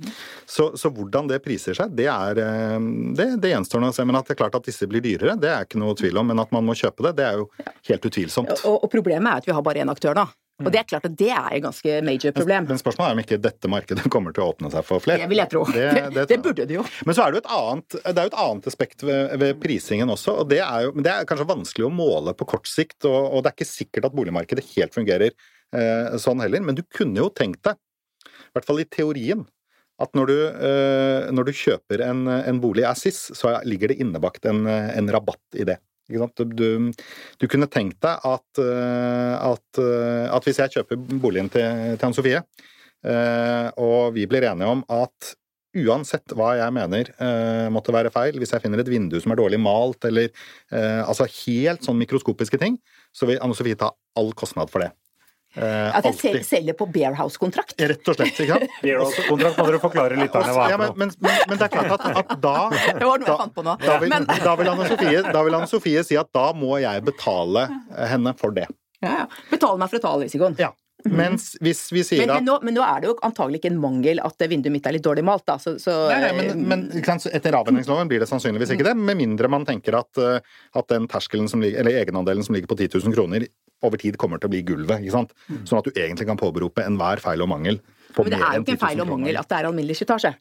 så, så hvordan det priser seg, det, er, eh, det, det gjenstår nå å se. Men at det er klart at disse blir dyrere, det er ikke noe tvil om. Men at man må kjøpe det, det er jo helt utvilsomt. Og, og problemet er at vi har bare én aktør, da. Og det er klart at det er et ganske major problem. Men spørsmålet er om ikke dette markedet kommer til å åpne seg for flere. Det vil jeg tro. Det, Det, det burde det jo. Men så er det jo et annet, det er jo et annet aspekt ved, ved prisingen også, og det er jo det er kanskje vanskelig å måle på kort sikt, og, og det er ikke sikkert at boligmarkedet helt fungerer eh, sånn heller, men du kunne jo tenkt deg, i hvert fall i teorien, at når du, eh, når du kjøper en, en bolig Assis, så ligger det innebakt en, en rabatt i det. Du, du, du kunne tenkt deg at, eh, at, eh, at hvis jeg kjøper boligen til, til Anne Sofie, eh, og vi blir enige om at uansett hva jeg mener måtte være feil, hvis jeg finner et vindu som er dårlig malt, eller altså helt sånn mikroskopiske ting, så vil Anne Sofie ta all kostnad for det. Eh, At jeg sel- alltid. selger på Bearhouse-kontrakt. Rett og slett, ikke sant? Kontrakt må dere forklare litt hva Ja, men, men, men, men det er klart at, at da Det var noe jeg fant på nå. da vil, vil Anne Sofie, Anne si at da må jeg betale henne for det. ja, ja. Betale meg for å ta all risikoen. Ja. Mens hvis vi sier Men, men, nå, men nå er det jo antagelig ikke en mangel at vinduet mitt er litt dårlig malt, da. Så, så Nei, nei, men, men så etter avhendingsloven blir det sannsynligvis ikke det, med mindre man tenker at, eh, at den terskelen som ligger, eller egenandelen som ligger på 10 000 kroner, over tid kommer til å bli gulvet. ikke sant? Sånn at du egentlig kan påberope enhver feil og mangel. På men det er jo ikke en feil og mangel at det er alminnelig slitasje.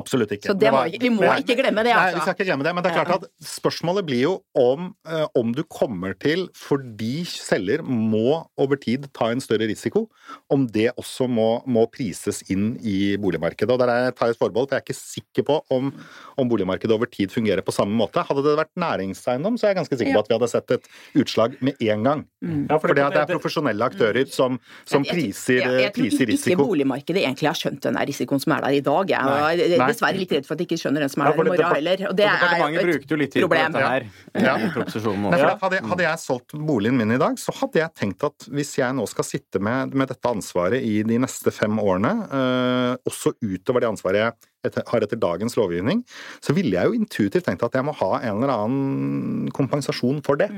Absolutt ikke. Så det var- vi- må ikke glemme det, altså. Nei, vi skal ikke glemme det, men det er klart at spørsmålet blir jo om, eh, om du kommer til, fordi selger må over tid ta en større risiko, om det også må, må prises inn i boligmarkedet. Og der er- tar jeg et forbehold, for jeg er ikke sikker på om, om boligmarkedet over tid fungerer på samme måte. Hadde det vært næringseiendom, så er jeg ganske sikker på at vi hadde sett et utslag med en gang. Ja, for det, det- er profesjonelle aktører som, som Jeg- jeg- priser, risiko. jeg, tror ikke boligmarkedet egentlig har skjønt den risikoen som er der i dag. Jeg Nei. Nei. Dessverre litt redd for at de ikke skjønner hvem som er ja, der i morgen heller. Og det Og er jo et brukte jo litt tid problem. på dette her Ja. i proposisjonen Nei, også. hadde, jeg- hadde jeg solgt boligen min i dag, så hadde jeg tenkt at hvis jeg nå skal sitte med, med dette ansvaret i de neste fem årene, eh, også utover det ansvaret jeg etter, har etter dagens lovgivning, så ville jeg jo intuitivt tenkt at jeg må ha en eller annen kompensasjon for det.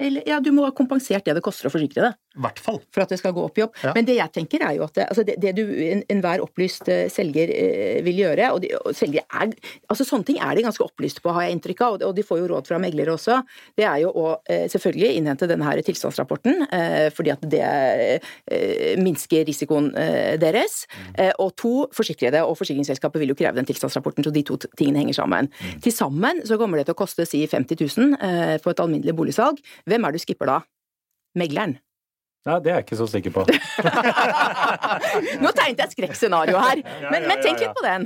Eller, ja, du må ha kompensert det det koster å forsikre det. Hvert fall. for at det skal gå opp i opp. Ja. Men det jeg tenker er jo at det, altså det, det du en- enhver opplyst eh, selger eh, vil gjøre, og, de, og selger er altså Sånne ting er de ganske opplyste på, har jeg inntrykk av, og de- og de får jo råd fra meglere også. Det er jo å eh, selvfølgelig innhente denne her tilstandsrapporten, eh, fordi at det eh, minsker risikoen eh, deres. Eh, og to, forsikrede og forsikringsselskapet vil jo kreve den tilstandsrapporten, så de to tingene henger sammen. Til sammen så kommer det til å koste si 50 000 eh, på et alminnelig boligsalg. Hvem er det du skipper da? Megleren. Nei, det er jeg ikke så sikker på. Nå tegnet jeg et skrekkscenario her, men, men tenk litt på den.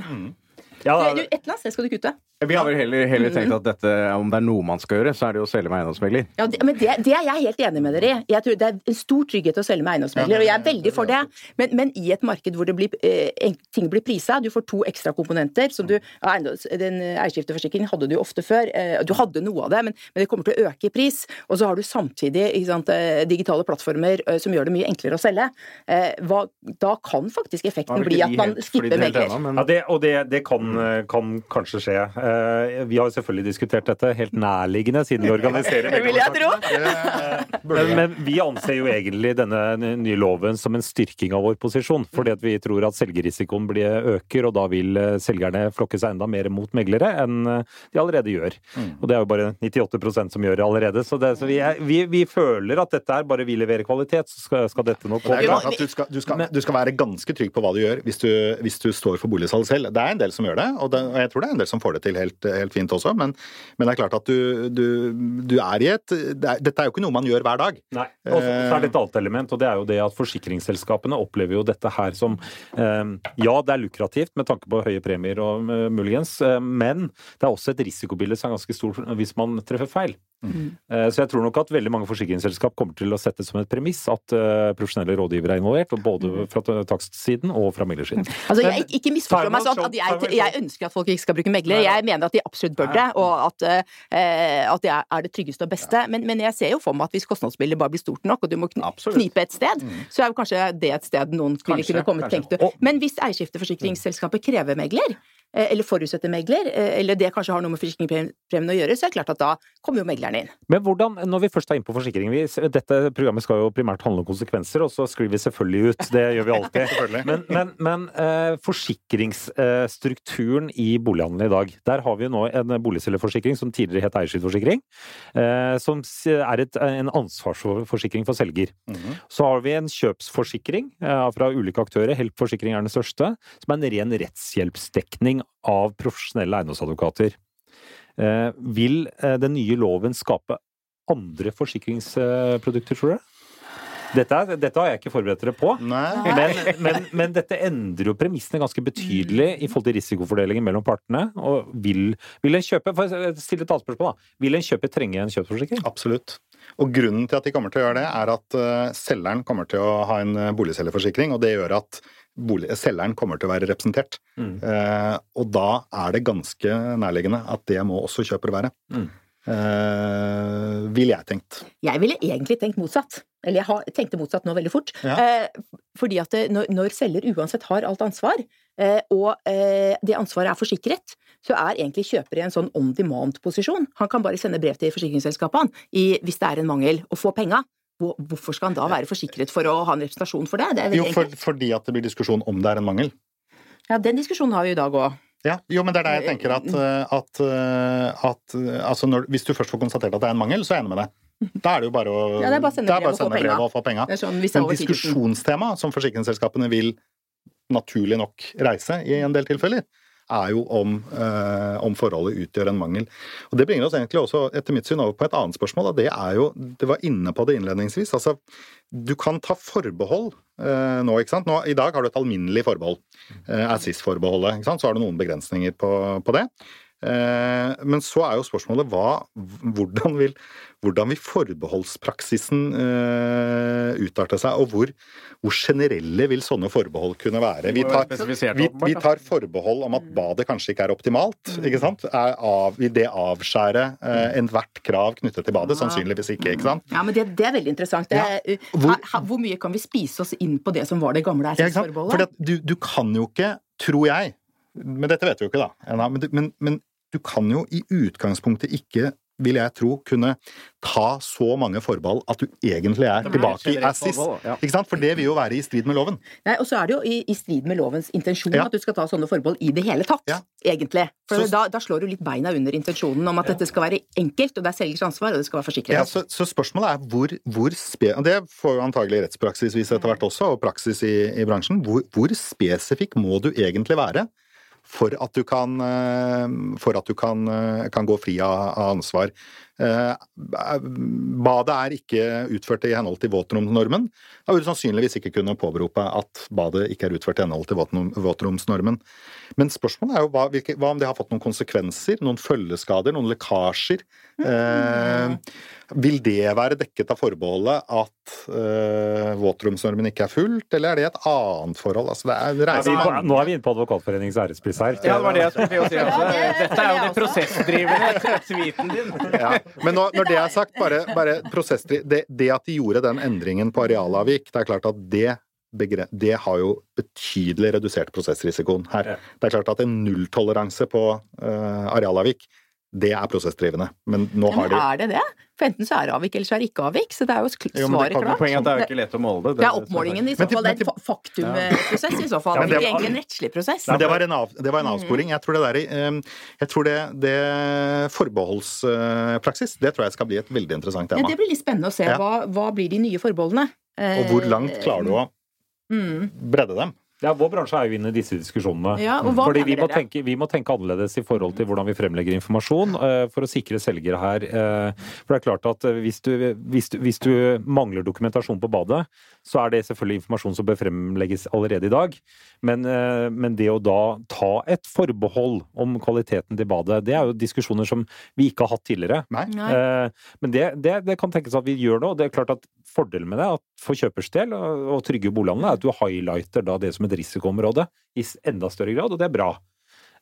Ja, Du, et eller annet sted skal du kutte. Vi har vel heller, heller tenkt at dette, om det er noe man skal gjøre, så er det jo å selge med eiendomsmegler. Ja, det, men det, det er jeg helt enig med dere i. Jeg tror Det er en stor trygghet å selge med eiendomsmegler, og jeg er veldig for det. Men, men i et marked hvor det blir, eh, ting blir prisa, du får to ekstra komponenter som du ja, Den eierskifteforsikringen hadde du jo ofte før. eh, Du hadde noe av det, men, men det kommer til å øke i pris. Og så har du samtidig ikke sant, eh, digitale plattformer eh, som gjør det mye enklere å selge. Eh, Hva, da kan faktisk effekten bli at man skipper megler. Ja, det, og det, det kan, kan kanskje skje. Eh, Vi har selvfølgelig diskutert dette, helt nærliggende, siden vi organiserer Det vil jeg tro. Men, men vi anser jo egentlig denne nye loven som en styrking av vår posisjon. Fordi at vi tror at selgerisikoen blir øker, og da vil eh, selgerne flokke seg enda mer mot meglere enn eh, de allerede gjør. Og det er jo bare 98% som gjør det allerede. Så, det, så vi, er, vi, vi føler at dette er bare vi leverer kvalitet, så skal, skal dette klart at du skal, du, skal, du skal være ganske trygg på hva du gjør hvis du, hvis du står for boligsalg selv. Det er en del som gjør det, og, det, og jeg tror det er en del som får det til helt, helt fint også. Men, men det er klart at du, du, du er i et det er, Dette er jo ikke noe man gjør hver dag. Nei. Og så er det et annet element, og det er jo det at forsikringsselskapene opplever jo dette her som eh, Ja, det er lukrativt med tanke på høye premier og eh, muligens, eh, men det er også et risikobilde som er ganske stort hvis man treffer feil. Eh, så jeg tror nok at veldig mange forsikringsselskap kommer til å sette som et premiss at eh, profesjonelle rådgivere er involvert, både fra takstsiden og fra meglersiden. Altså, jeg, ikke misforstå meg sånn at jeg, jeg ønsker at folk ikke skal bruke meglere. Jeg mener at de absolutt bør det, og at, eh, at det er- det tryggeste og beste. Men, men jeg ser jo for meg at hvis kostnadsbildet bare blir stort nok, og du må knipe et sted, så er jo kanskje det et sted noen ville kunne kommet, tenkt du. Men hvis eierskifteforsikringsselskapet krever megler, eller forutsetter megler, eh, eller det kanskje har noe med forsikringspremien å gjøre, så er det klart at da kommer jo megleren inn. Men hvordan, når vi først er inne på forsikring vi, Dette programmet skal jo primært handle om konsekvenser, og så skriver vi selvfølgelig ut. Det gjør vi alltid. men men, men eh, forsikringsstrukturen i bolighandelen i dag. Der har vi jo nå en boligselgerforsikring som tidligere het eierskifteforsikring. Eh, som er et, en ansvarsforsikring for selger. Så har vi en kjøpsforsikring eh, fra ulike aktører. Help-forsikring er den største. Som er en ren rettshjelpsdekning av profesjonelle eiendomsadvokater. Eh, vil eh, den nye loven skape andre forsikringsprodukter, tror du? Dette, er, dette har jeg ikke forberedt dere på. Men, men, men dette endrer jo premissene ganske betydelig i forhold til risikofordelingen mellom partene. Og vil, vil en kjøpe For å et annet spørsmål, da. Vil en kjøper trenge en kjøpsforsikring? Absolutt. Og grunnen til at de kommer til å gjøre det, er at eh, selgeren kommer til å ha en boligselgerforsikring, og det gjør at bolig, selgeren kommer til å være representert. Mm. Eh, og da er det ganske nærliggende at det må også kjøper være. Mm. Eh, ville jeg tenkt. Jeg ville egentlig tenkt motsatt. Eller jeg har, tenkte motsatt nå veldig fort. Ja. Eh, fordi at det, når, når selger uansett har alt ansvar, eh, og eh, det ansvaret er forsikret, så er egentlig kjøper i en sånn on demand-posisjon. Han kan bare sende brev til forsikringsselskapet han, i, hvis det er en mangel, og få penga. Hvor- Hvorfor skal han da være forsikret for å ha en representasjon for det? det Jo, for, fordi at det blir diskusjon om det er en mangel. Ja, Den diskusjonen har vi i dag òg. Ja, jo, men det er der jeg tenker at, eh, at, eh, at eh, altså når, Hvis du først får konstatert at det er en mangel, så er jeg enig med deg. Da er det jo bare å, Ja, det er bare å sende brev og brev og få penga. Sånn, Men over 10 000. diskusjonstema som forsikringsselskapene vil naturlig nok reise i en del tilfeller, er jo om, eh, om forholdet utgjør en mangel. Og Det bringer oss egentlig også etter mitt syn over på et annet spørsmål, og det er jo Det var inne på det innledningsvis. altså Du kan ta forbehold eh, nå, ikke sant. Nå, I dag har du et alminnelig forbehold. Eh, er SIS-forbeholdet. ikke sant? Så har du noen begrensninger på, på det. Eh, men så er jo spørsmålet hva, hvordan vil, hvordan vil forbeholdspraksisen eh, utarte seg, og hvor, hvor generelle vil sånne forbehold kunne være? Vi tar, vi, vi tar forbehold om at badet kanskje ikke er optimalt. ikke sant? Er av, vil det avskjære eh, enhvert krav knyttet til badet? Sannsynligvis ikke. ikke sant? Ja, men det, det er veldig interessant. Det, Ja. Hvor- hvor mye kan vi spise oss inn på det som var det gamle? RS-forbeholdet? Du, du kan jo ikke, tror jeg Men dette vet vi jo ikke, da. Men, men, men du kan jo i utgangspunktet ikke vil jeg tro, kunne ta så mange forbehold at du egentlig er tilbake i generelt as is. forbehold, ja. Ikke sant? For det vil jo være i strid med loven. Nei, Og så er det jo i, i strid med lovens intensjon Ja. at du skal ta sånne forbehold i det hele tatt. Ja. Egentlig. For Så- da, da slår du litt beina under intensjonen om at dette skal være enkelt, og det er selgers ansvar, og det skal være forsikret. Ja, så, så spørsmålet er hvor, hvor spe... og Det får jo antagelig rettspraksis vise etter hvert også, og praksis i, i bransjen. Hvor, hvor spesifikk må du egentlig være for at du kan, eh, at du kan, eh, kan gå fri av ansvar? Eh, Badet er ikke utført i henhold til våtromsnormen. Da vil du sannsynligvis ikke kunne påberope at badet ikke er utført i henhold til våtromsnormen. Men spørsmålet er jo hva, hvilke, hva om det har fått noen konsekvenser, noen følgeskader, noen lekkasjer? Eh, vil det være dekket av forbeholdet at eh, våtromsnormen ikke er fulgt, eller er det et annet forhold? Altså, det er, Er vi på, nå er vi inne på Advokatforeningens ærespris her. Ja, det var det jeg skulle si. også. Dette er jo det det prosessdrivende tweeten din. ja. Men nå, når det er sagt, bare, bare det, det at de gjorde den endringen på arealavvik, det er klart at det det har jo betydelig redusert prosessrisikoen her. Det er klart at en nulltoleranse på uh, arealavvik, det er prosessdrivende. Men nå Ja, har de er det det? For enten så er det avvik, eller så er det ikke avvik. Så det er jo svaret Jo, men det klart. Poenget er at det er jo ikke lett å måle det. Det er oppmålingen i så fall. Det er en faktumprosess i så fall. Ja, det er egentlig en rettslig prosess. Men det var en, av, det var en avsporing. Jeg tror det der eh, Jeg tror det, det forbeholdspraksis, det tror jeg skal bli et veldig interessant Ja, tema. det blir litt spennende å se. Hva, hva blir de nye forbeholdene? Og hvor langt klarer du å Mm. bredde dem? Ja, Vår bransje er jo inne i disse diskusjonene. Ja, Fordi vi må, tenke, vi må tenke annerledes i forhold til hvordan vi fremlegger informasjon uh, for å sikre selgere her. Uh, For det er klart at hvis du, hvis, du, hvis du mangler dokumentasjon på badet, så er det selvfølgelig informasjon som bør fremlegges allerede i dag. Men, eh, men det å da ta et forbehold om kvaliteten til badet, det er jo diskusjoner som vi ikke har hatt tidligere. Nei? Nei. Eh, Men det, det, det kan tenkes at vi gjør nå. og Det er klart at Fordelen med det at for kjøpers del og, trygge bolighandel er at du highlighter da det som et risikoområde i enda større grad, og det er bra.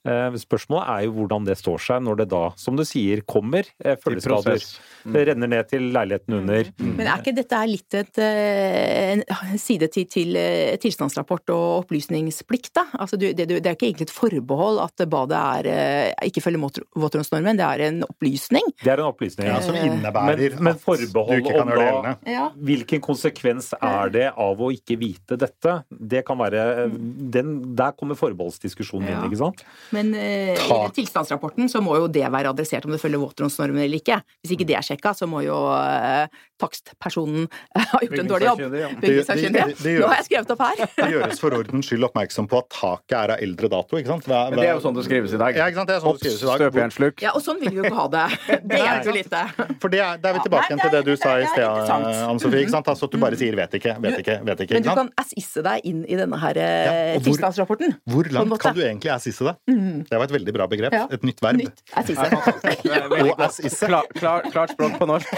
Eh, Spørsmålet er jo hvordan det står seg når det da, som du sier, kommer eh, følgeskader. prosess. Det renner ned til leiligheten under. Men er ikke dette litt et, eh, en side til, til eh, tilstandsrapport og opplysningsplikt, da? Altså, du, det, det er ikke egentlig et forbehold at badet er, eh, ikke følger våt- våtromsnormen, det er en opplysning. Det er en opplysning. Ja, som innebærer Men- men at forbehold du ikke kan gjøre det gjeldende. Ja. Hvilken konsekvens er det av å ikke vite dette? Det kan være den, Der kommer forbeholdsdiskusjonen Ja. inn, ikke sant? Men eh, i tilstandsrapporten så må jo det være adressert om det følger våtromsnormen eller ikke. Hvis ikke det er sjekka, så må jo eh, takstpersonen ha gjort en dårlig jobb. Ja. Bygningssakkyndig. Det- det- det gjør- Nå har jeg skrevet opp her. Det gjøres for ordens skyld oppmerksom på at taket er av eldre dato, ikke sant? Er, Men det er jo sånn det skrives i dag. Ja, ikke sant? Det er sånn det skrives i dag. Støpejernsluk. Ja, og sånn vil vi jo ikke ha det. Det hjelper jo lite. For det er, det er vi tilbake igjen igjen til det du sa i sted. Anne Sofie. ikke sant? Altså at du bare sier 'vet ikke', 'vet ikke', 'vet ikke'. Men du kan assisse deg inn i denne her Ja, eh, tilstandsrapporten. Hvor langt kan du egentlig assisse det? Det var et veldig bra begrep. Ja. Et nytt verb. Nytt. Og assisse. Klar, klar, klart språk på norsk.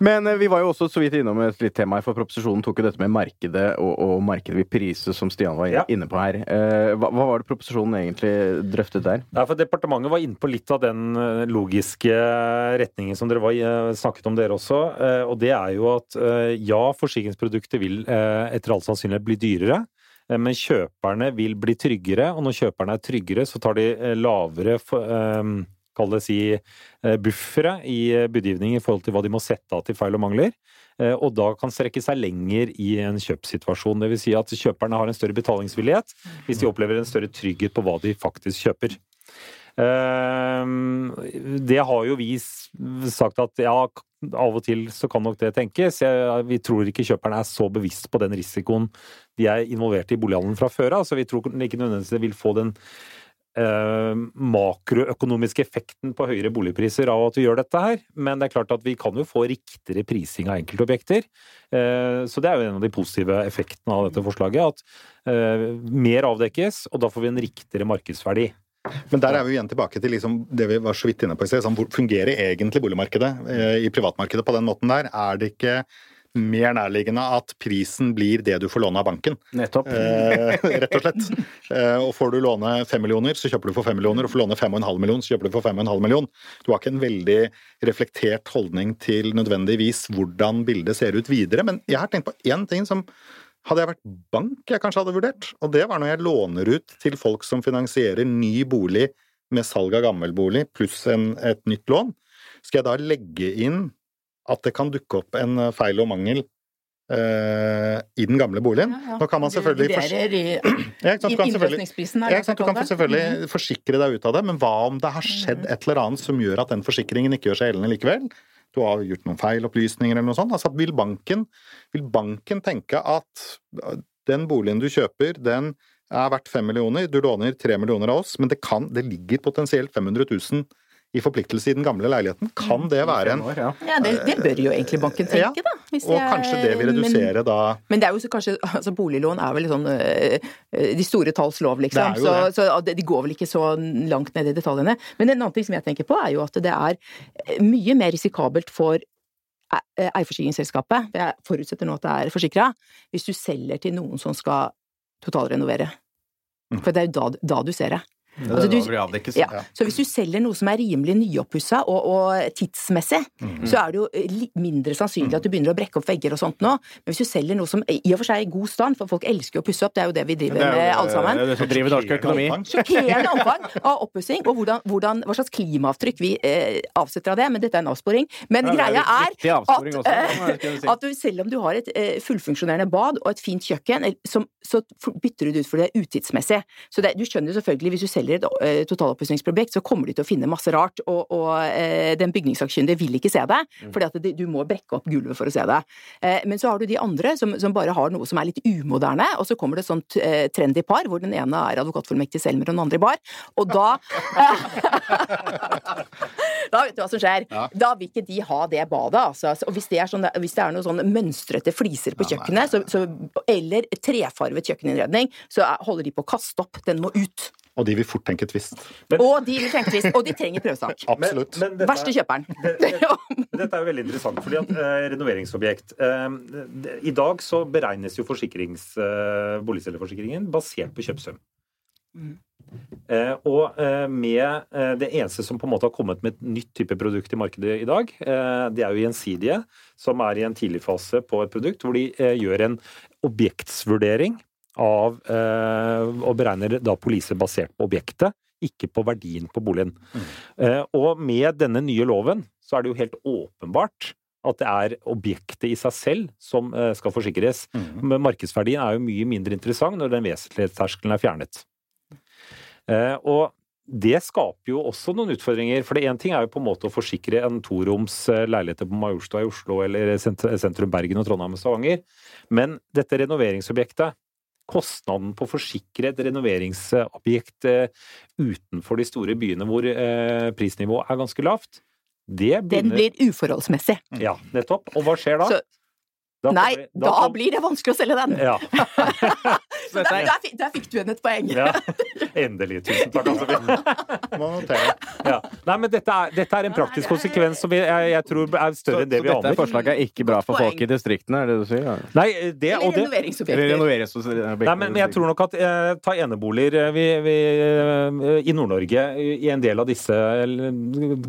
Men eh, vi var jo også så vidt innom et litt tema her, for proposisjonen tok jo dette med markedet og, og markedet vil prise, som Stian var Ja. inne på her. Eh, Hva, hva var det proposisjonen egentlig drøftet der? Ja, for Departementet var inne på litt av den eh, logiske retningen som dere var, snakket om dere også. eh, Og det er jo at eh, ja, forsikringsprodukter vil eh, etter all sannsynlighet bli dyrere. Eh, Men kjøperne vil bli tryggere, og når kjøperne er tryggere, så tar de eh, lavere eh, Kall det si eh, buffere i budgivning i forhold til hva de må sette av til feil og mangler. Og da kan strekke seg lenger i en kjøpssituasjon. Vil si at kjøperne har en større betalingsvillighet hvis de opplever en større trygghet på hva de faktisk kjøper. Ehm, Det har jo vi sagt at ja, av og til så kan nok det tenkes. Vi tror ikke kjøperne er så bevisst på den risikoen de er involvert i bolighandelen fra før av. Så vi tror ikke nødvendigvis det vil få den eh, makroøkonomiske effekten på høyere boligpriser av at vi gjør dette her. Men det er klart at vi kan jo få riktigere prising av enkeltobjekter. Eh, Så det er jo en av de positive effektene av dette forslaget. At eh, mer avdekkes, og da får vi en riktigere markedsverdi. Men der er vi igjen tilbake til liksom det vi var så vidt inne på i sted. Sånn, fungerer egentlig boligmarkedet eh, i privatmarkedet på den måten der? Er det ikke mer nærliggende at prisen blir det du får låne av banken? Nettopp. Eh, rett og slett. Eh, og får du låne fem millioner, så kjøper du for fem millioner. Og får låne fem og en halv million, så kjøper du for fem og en halv million. Du har ikke en veldig reflektert holdning til nødvendigvis hvordan bildet ser ut videre. Men jeg har tenkt på én ting som hadde jeg vært bank jeg kanskje hadde vurdert. Og det var når jeg låner ut til folk som finansierer ny bolig med salg av gammel bolig pluss en, et nytt lån, skal jeg da legge inn at det kan dukke opp en eh, feil og mangel eh, i den gamle boligen? Nå kan man selvfølgelig fors- Vurderer i ja, kan ja, sant? Du man kan selvfølgelig forsikre deg ut av det, men hva om det har skjedd et eller annet som gjør at den forsikringen ikke gjør seg gjeldende likevel? Du har gjort noen feilopplysninger eller noe sånt. Altså, vil, banken, vil banken tenke at den boligen du kjøper, den er verdt fem millioner, du låner tre millioner av oss, men det, kan, det ligger potensielt 500 000 i forpliktelse i den gamle leiligheten. Kan det være en Ja. Det, det bør jo egentlig banken tenke, da. hvis Og kanskje det vil men- da Men det er jo så kanskje altså Boliglån er vel sånn øh, øh, de store talls lov, liksom. Det er jo Så, det. så de- de går vel ikke så langt ned i detaljene. Men en annen ting som jeg tenker på, er jo at det er mye mer risikabelt for e- eh, eierforsikringsselskapet, jeg forutsetter nå at det er forsikra, hvis du selger til noen som skal totalrenovere. Mm. For det er jo da, da du ser det. Det Altså, du-. Ja. Så hvis du selger noe som er rimelig nyoppussa og, og tidsmessig, Mm. så er det jo litt mindre sannsynlig at du begynner å brekke opp vegger og sånt nå. Men hvis du selger noe som i og for seg er i god stand, for folk elsker jo å pusse opp, det er jo det vi driver er jo med alle sammen. Det er det som driver norsk økonomi. Sjokkerende omfang av oppussing, og hvordan, hvordan, hva slags klimaavtrykk vi eh, avsetter av det. Men dette er en avsporing. Men Ja, er greia er at, også, eh, si. at du, selv om du har et eh, fullfunksjonerende bad og et fint kjøkken, eh, som, så bytter du det ut for det utidsmessig. Så det, du skjønner jo selvfølgelig, hvis du selger et eh, så kommer de til å finne masse rart, og, og eh, den bygningssakkyndige vil ikke se det, Mm. fordi at du må brekke opp gulvet for å se det. Eh, men så har du de andre som, som bare har noe som er litt umoderne, og så kommer det et sånt trendy par, hvor den ene er advokatfullmektig Selmer og den andre i bar, og da Da vet du hva som skjer. Ja. Da vil ikke de ha det badet, altså. Og hvis det er, sånn, hvis det er noen sånne mønstrete fliser på kjøkkenet, så, så, eller trefarvet kjøkkeninnredning, så er- holder de på å kaste opp. Den må ut. Og de vil fort tenke tvist. Og de, trenger tvist, og de trenger prøvesak. Absolutt. Men, men dette, Verste kjøperen. dette er jo veldig interessant, fordi at eh, renoveringsobjekt eh, det- I dag så beregnes jo forsikrings, eh, boligselgerforsikringen basert på kjøpesum. Eh, og eh, med eh, det eneste som på en måte har kommet med et nytt type produkt i markedet i dag, eh, det er jo Gjensidige, som er i en tidlig fase på et produkt hvor de eh, gjør en objektsvurdering av eh, og beregner da poliser basert på objektet, ikke på verdien på boligen. Eh, og med denne nye loven så er det jo helt åpenbart at det er objektet i seg selv som eh, skal forsikres. Men markedsverdien er jo mye mindre interessant når den vesentlighetsterskelen er fjernet. Eh, og det skaper jo også noen utfordringer. For det én ting er jo på en måte å forsikre en toroms eh, leiligheter på Majorstua i Oslo eller sentrum Bergen og Trondheim og Stavanger. Men dette renoveringsobjektet, kostnaden på å forsikre et renoveringsobjekt eh, utenfor de store byene hvor eh, prisnivået er ganske lavt, det Den blir uforholdsmessig. Ja, nettopp. Og hva skjer da? Så, Da nei, vi, da kom- blir det vanskelig å selge den. Ja. Så der, der, fikk- der fikk du igjen et poeng. ja. Endelig. Tusen takk, altså. Må notere. Ja. Nei, men dette er, dette er en praktisk konsekvens som vi, jeg, jeg tror er større enn det så vi dette forslaget er ikke bra for folk i distriktene, er det du sier? Ja. Nei, det, Eller og det, renoveringsobjekter. Renoveringsobjekter. Nei, men, men jeg tror nok at eh, ta eneboliger eh, vi, vi, eh, i Nord-Norge, i i en del av disse eh,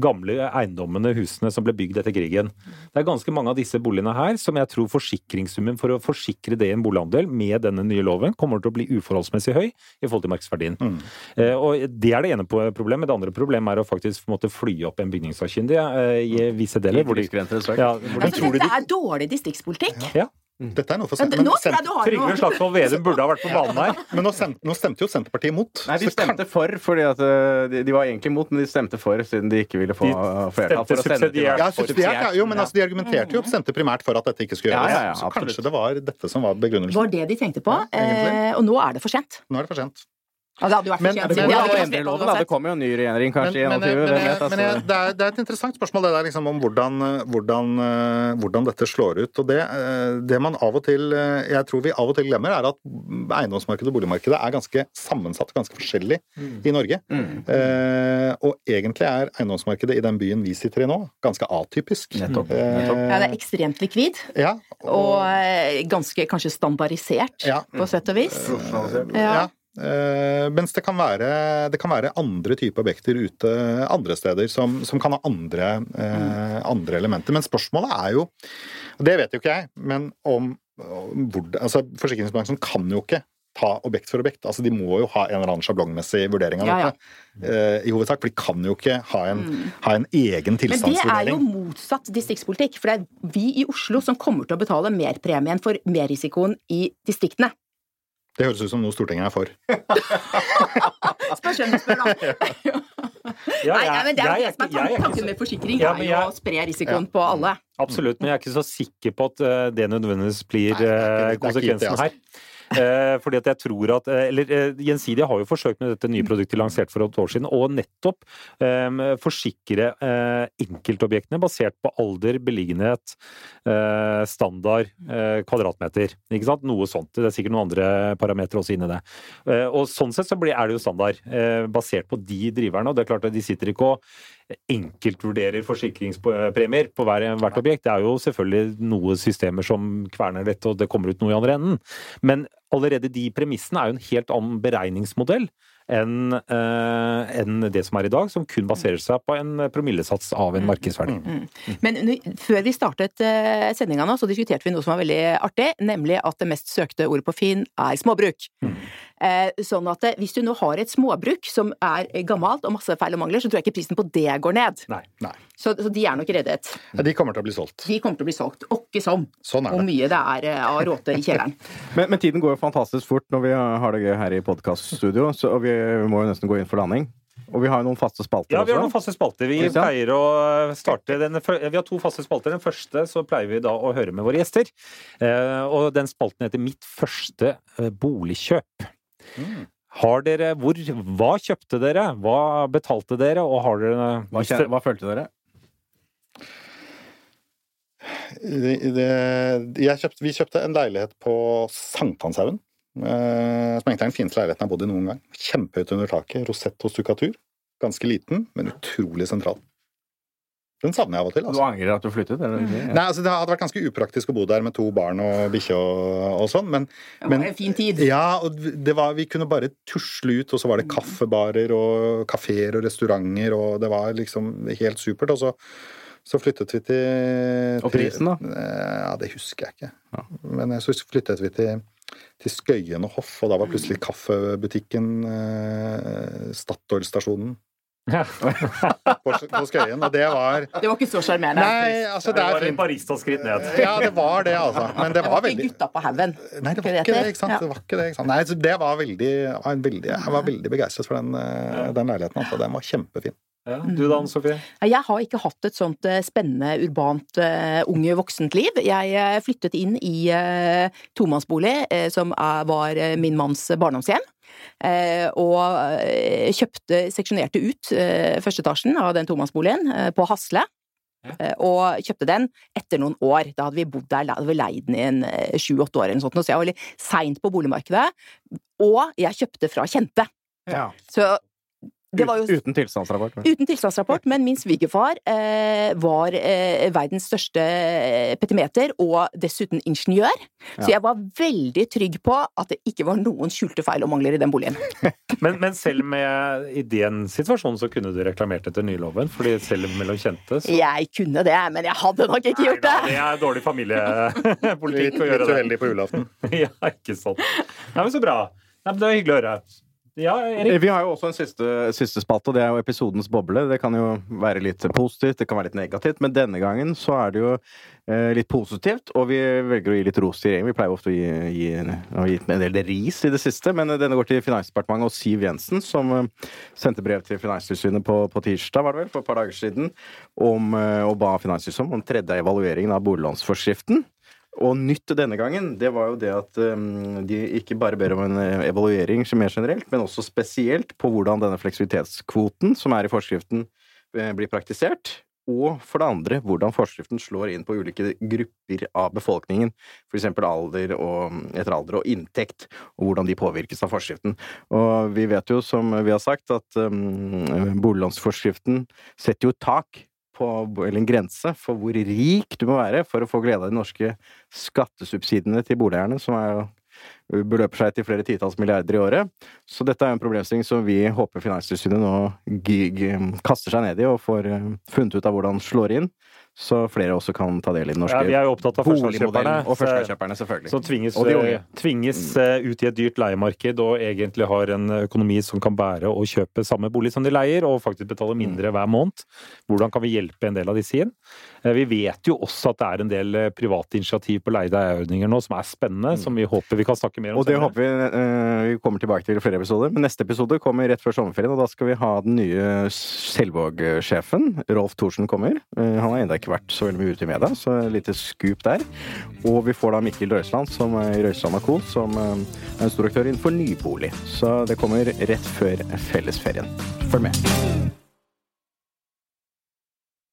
gamle eiendommene, husene som ble bygd etter krigen. Det er ganske mange av disse boligene her som jeg tror forsikringssummen for å forsikre det i en bolighandel med denne nye loven kommer til å bli uforholdsmessig høy i forhold til markedsverdien. Eh, og Det er det ene problemet. Det andre problemet er å faktisk måtte fly opp en bygningssakkyndig eh, i visse deler. Hvor de, ja, hvor de Altså, tror de, dette er dårlig distriktspolitikk. ja. Dette er noe for Ja, sent. Nå tror jeg du har Trygve. Slagsvold Vedum burde ha vært på banen her. Men nå stemte, nå stemte jo Senterpartiet imot. Nei, de stemte for, fordi at eh, de, de var egentlig imot, men de stemte for siden de ikke ville få flertall for å sende til. Ja, subsidiært, ja. Jo, men altså, de argumenterte jo, stemte primært for at dette ikke skulle gjøres. ja, ja, så kanskje det var dette som var begrunnelsen. Det var det de tenkte på, Ja, eh, og nå er det for sent. Nå er det for sent. Ja, det hadde jo vært Men- men- går loven, da. Kommer jo en ny regjering kanskje men, Men, i 21, men, hvem vet? men Altså. det, er, det er et interessant spørsmål det der liksom om hvordan, hvordan, eh, hvordan dette slår ut. Og det, eh, det man av og til eh, jeg tror vi av og til glemmer, er at eiendomsmarkedet og boligmarkedet er ganske sammensatt, ganske forskjellig i Norge. Mm. Eh, og egentlig er eiendomsmarkedet i den byen vi sitter i nå, ganske atypisk. Nettopp, Eh, nettopp. Ja, det er ekstremt likvid, ja, og og ganske kanskje standardisert, Ja. på sett og vis. Ja. Eh, mens det kan, være, det kan være andre typer objekter ute andre steder som, som kan ha andre, eh, andre elementer. Men spørsmålet er jo, det vet jo ikke jeg, men om, hvor, altså Forsikringsbransjen kan jo ikke ta objekt for objekt. Altså, De må jo ha en eller annen sjablongmessig vurdering av Ja, ja. dette. eh, I hovedsak, for de kan jo ikke ha en, ha en egen Men det er jo motsatt distriktspolitikk. For det er vi i Oslo som kommer til å betale merpremien for merrisikoen i distriktene. Det høres ut som noe Stortinget er for. Spør hvem du spør, da. Ja, Nei, nei, men det er jo det som er er tanken så- med forsikring, Ja, er jo å spre risikoen på alle. Absolutt, men jeg er ikke så sikker på at eh, det nødvendigvis blir Nei, det er eh, det er ikke konsekvensen det, altså. her. Eh, fordi at jeg tror at eh, Eller eh, Gjensidige har jo forsøkt med dette nye produktet lansert for et år siden, og nettopp eh, forsikre eh, enkeltobjektene basert på alder, beliggenhet, eh, standard, eh, kvadratmeter. Ikke sant? Noe sånt. Det er sikkert noen andre parametere også inni det. Og sånn sett så blir, er det jo standard, basert på de driverne. Og det er klart at de sitter ikke og enkeltvurderer forsikringspremier på hver, hvert objekt. Det er jo selvfølgelig noen systemer som kverner dette, og det kommer ut noe i andre enden. Men allerede de premissene er jo en helt annen beregningsmodell enn eh, enn det som er i dag, som kun baserer seg på en promillesats av en markedsverdi. Men før vi startet uh, sendinga nå, så diskuterte vi noe som var veldig artig, nemlig at det mest søkte ordet på Finn er småbruk. Eh, sånn at eh, hvis du nå har et småbruk som er gammelt og masse feil og mangler, så tror jeg ikke prisen på det går ned. Nei. Nei. Så, så de er nok reddet. Ja, De kommer til å bli solgt. De kommer til å bli solgt. Åkke som. Sånn er Hvor mye det er eh, av råte i kjelleren. Men, men tiden går jo fantastisk fort når vi har det gøy her i podkaststudio, og vi må jo nesten gå inn for landing. Og vi har jo noen faste spalter Ja, vi har også. noen faste spalter. Vi Christian? pleier å starte den, Vi har to faste spalter. Den første så pleier vi da å høre med våre gjester. Eh, og den spalten heter Mitt første eh, Har dere hvor, Hva kjøpte dere? Hva betalte dere? Og har dere Hva, kjære, hva følte dere? Det, det, jeg kjøpte, vi kjøpte en leilighet på Sankthanshaugen. Eh, som egentlig er den fineste leiligheten jeg har bodd i noen gang. Kjempehøyt under taket. Rosett og stukkatur. Ganske liten, men utrolig sentral. Den savner jeg av og til. Du Altså. angrer at du flyttet? Eller? Nei, altså Det hadde vært ganske upraktisk å bo der med to barn og bikkje og, og sånn, men, Det var men en fin tid. ja, og det var, vi kunne bare tusle ut, og så var det kaffebarer og kafeer og restauranter, og det var liksom helt supert. Og så, så flyttet vi til Og prisen, da? Eh, Ja, det husker jeg ikke. Men så flyttet vi til, til Skøyen og Hoff, og da var plutselig kaffebutikken eh, Statoil-stasjonen Ja. på, på Skøyen, og det var Det var ikke så sjarmerende. Nei, altså, det Det var fint. barista-skritt ned. Ja, det var det, altså. Men det var Ikke veldig gutta på haugen. Nei, det var Ikke det ikke sant? Ja. Det var ikke det, ikke sant? Nei, så det var veldig, var en veldig Jeg var veldig begeistret for den, eh, den leiligheten. Altså. Den var kjempefin. Ja, du da, Anne Sofie? Jeg har ikke hatt et sånt eh, spennende, urbant, eh, unge voksent liv. Jeg flyttet inn i tomannsbolig, som er, var min manns barndomshjem. Eh, og eh, kjøpte, seksjonerte ut eh, første etasjen av den tomannsboligen på Hasle. Ja. Og kjøpte den etter noen år. Da hadde vi bodd der, da hadde vi leid den i en sju-åtte år eller noe sånt, så jeg var veldig seint på boligmarkedet. Og jeg kjøpte fra kjente. Ja. Så jo Uten tilstandsrapport. Uten tilstandsrapport, men min svigerfar eh, var eh, verdens største eh, petimeter, og dessuten ingeniør. Så jeg var veldig trygg på at det ikke var noen skjulte feil og mangler i den boligen. Men, men selv med, i den situasjonen så kunne du reklamert etter nyloven? Fordi selv mellom kjente så Jeg kunne det, men jeg hadde nok ikke gjort Nei, det! det er dårlig familiepolitikk å gjøre det. litt det. uheldig på julaften. Ja, ikke sant. Nei, men så bra. Nei, men det var hyggelig å høre. Ja, Erik? Vi har jo også en siste, siste spalte, og det er jo episodens boble. Det kan jo være litt positivt, det kan være litt negativt, men denne gangen så er det jo eh, litt positivt, og vi velger å gi litt ros til regjeringen. Vi pleier ofte å gi, gi gi en del ris i det siste, men denne går til Finansdepartementet og Siv Jensen, som eh, sendte brev til Finanstilsynet på, på tirsdag, var det vel, for et par dager siden, om, eh, og ba Finanstilsynet om tredje evalueringen av boliglånsforskriften. Og nytt denne gangen, det var jo det at um, de ikke bare ber om en eh, evaluering mer generelt, men også spesielt på hvordan denne fleksibilitetskvoten som er i forskriften, eh, blir praktisert. Og for det andre, hvordan forskriften slår inn på ulike grupper av befolkningen. F.eks. alder og, etter alder og inntekt, og hvordan de påvirkes av forskriften. Og vi vet jo, som vi har sagt, at um, boliglånsforskriften setter jo tak på, eller en grense for hvor rik du må være for å få glede av de norske skattesubsidiene til boligeierne, som er, beløper seg til flere titalls milliarder i året. Så dette er en problemstilling som vi håper Finanstilsynet nå g g kaster seg ned i og får eh, funnet ut av hvordan slår inn. Så flere også kan ta del i den norske Ja, vi er jo opptatt av førstegangskjøperne. Og førstegangskjøperne, selvfølgelig. Som tvinges, de tvinges eh, ut i et dyrt leiemarked og egentlig har en økonomi som kan bære å kjøpe samme bolig som de leier, og faktisk betale mindre hver måned. Hvordan kan vi hjelpe en del av disse inn? Eh, Vi vet jo også at det er en del eh, private initiativ på leie-ordninger nå som er spennende, som vi håper vi kan snakke mer om Og det senere. håper vi eh, vi kommer tilbake til i flere episoder. Men neste episode kommer rett før sommerferien, og da skal vi ha den nye Selvåg-sjefen. Rolf Thorsen kommer. Eh, han er ennå ikke vært så veldig mye ute i media, så et lite scoop der. Og vi får da Mikkel Røisland, som i Røisland Co., som eh, er en stor aktør innenfor nybolig. Så det kommer rett før fellesferien. Følg med.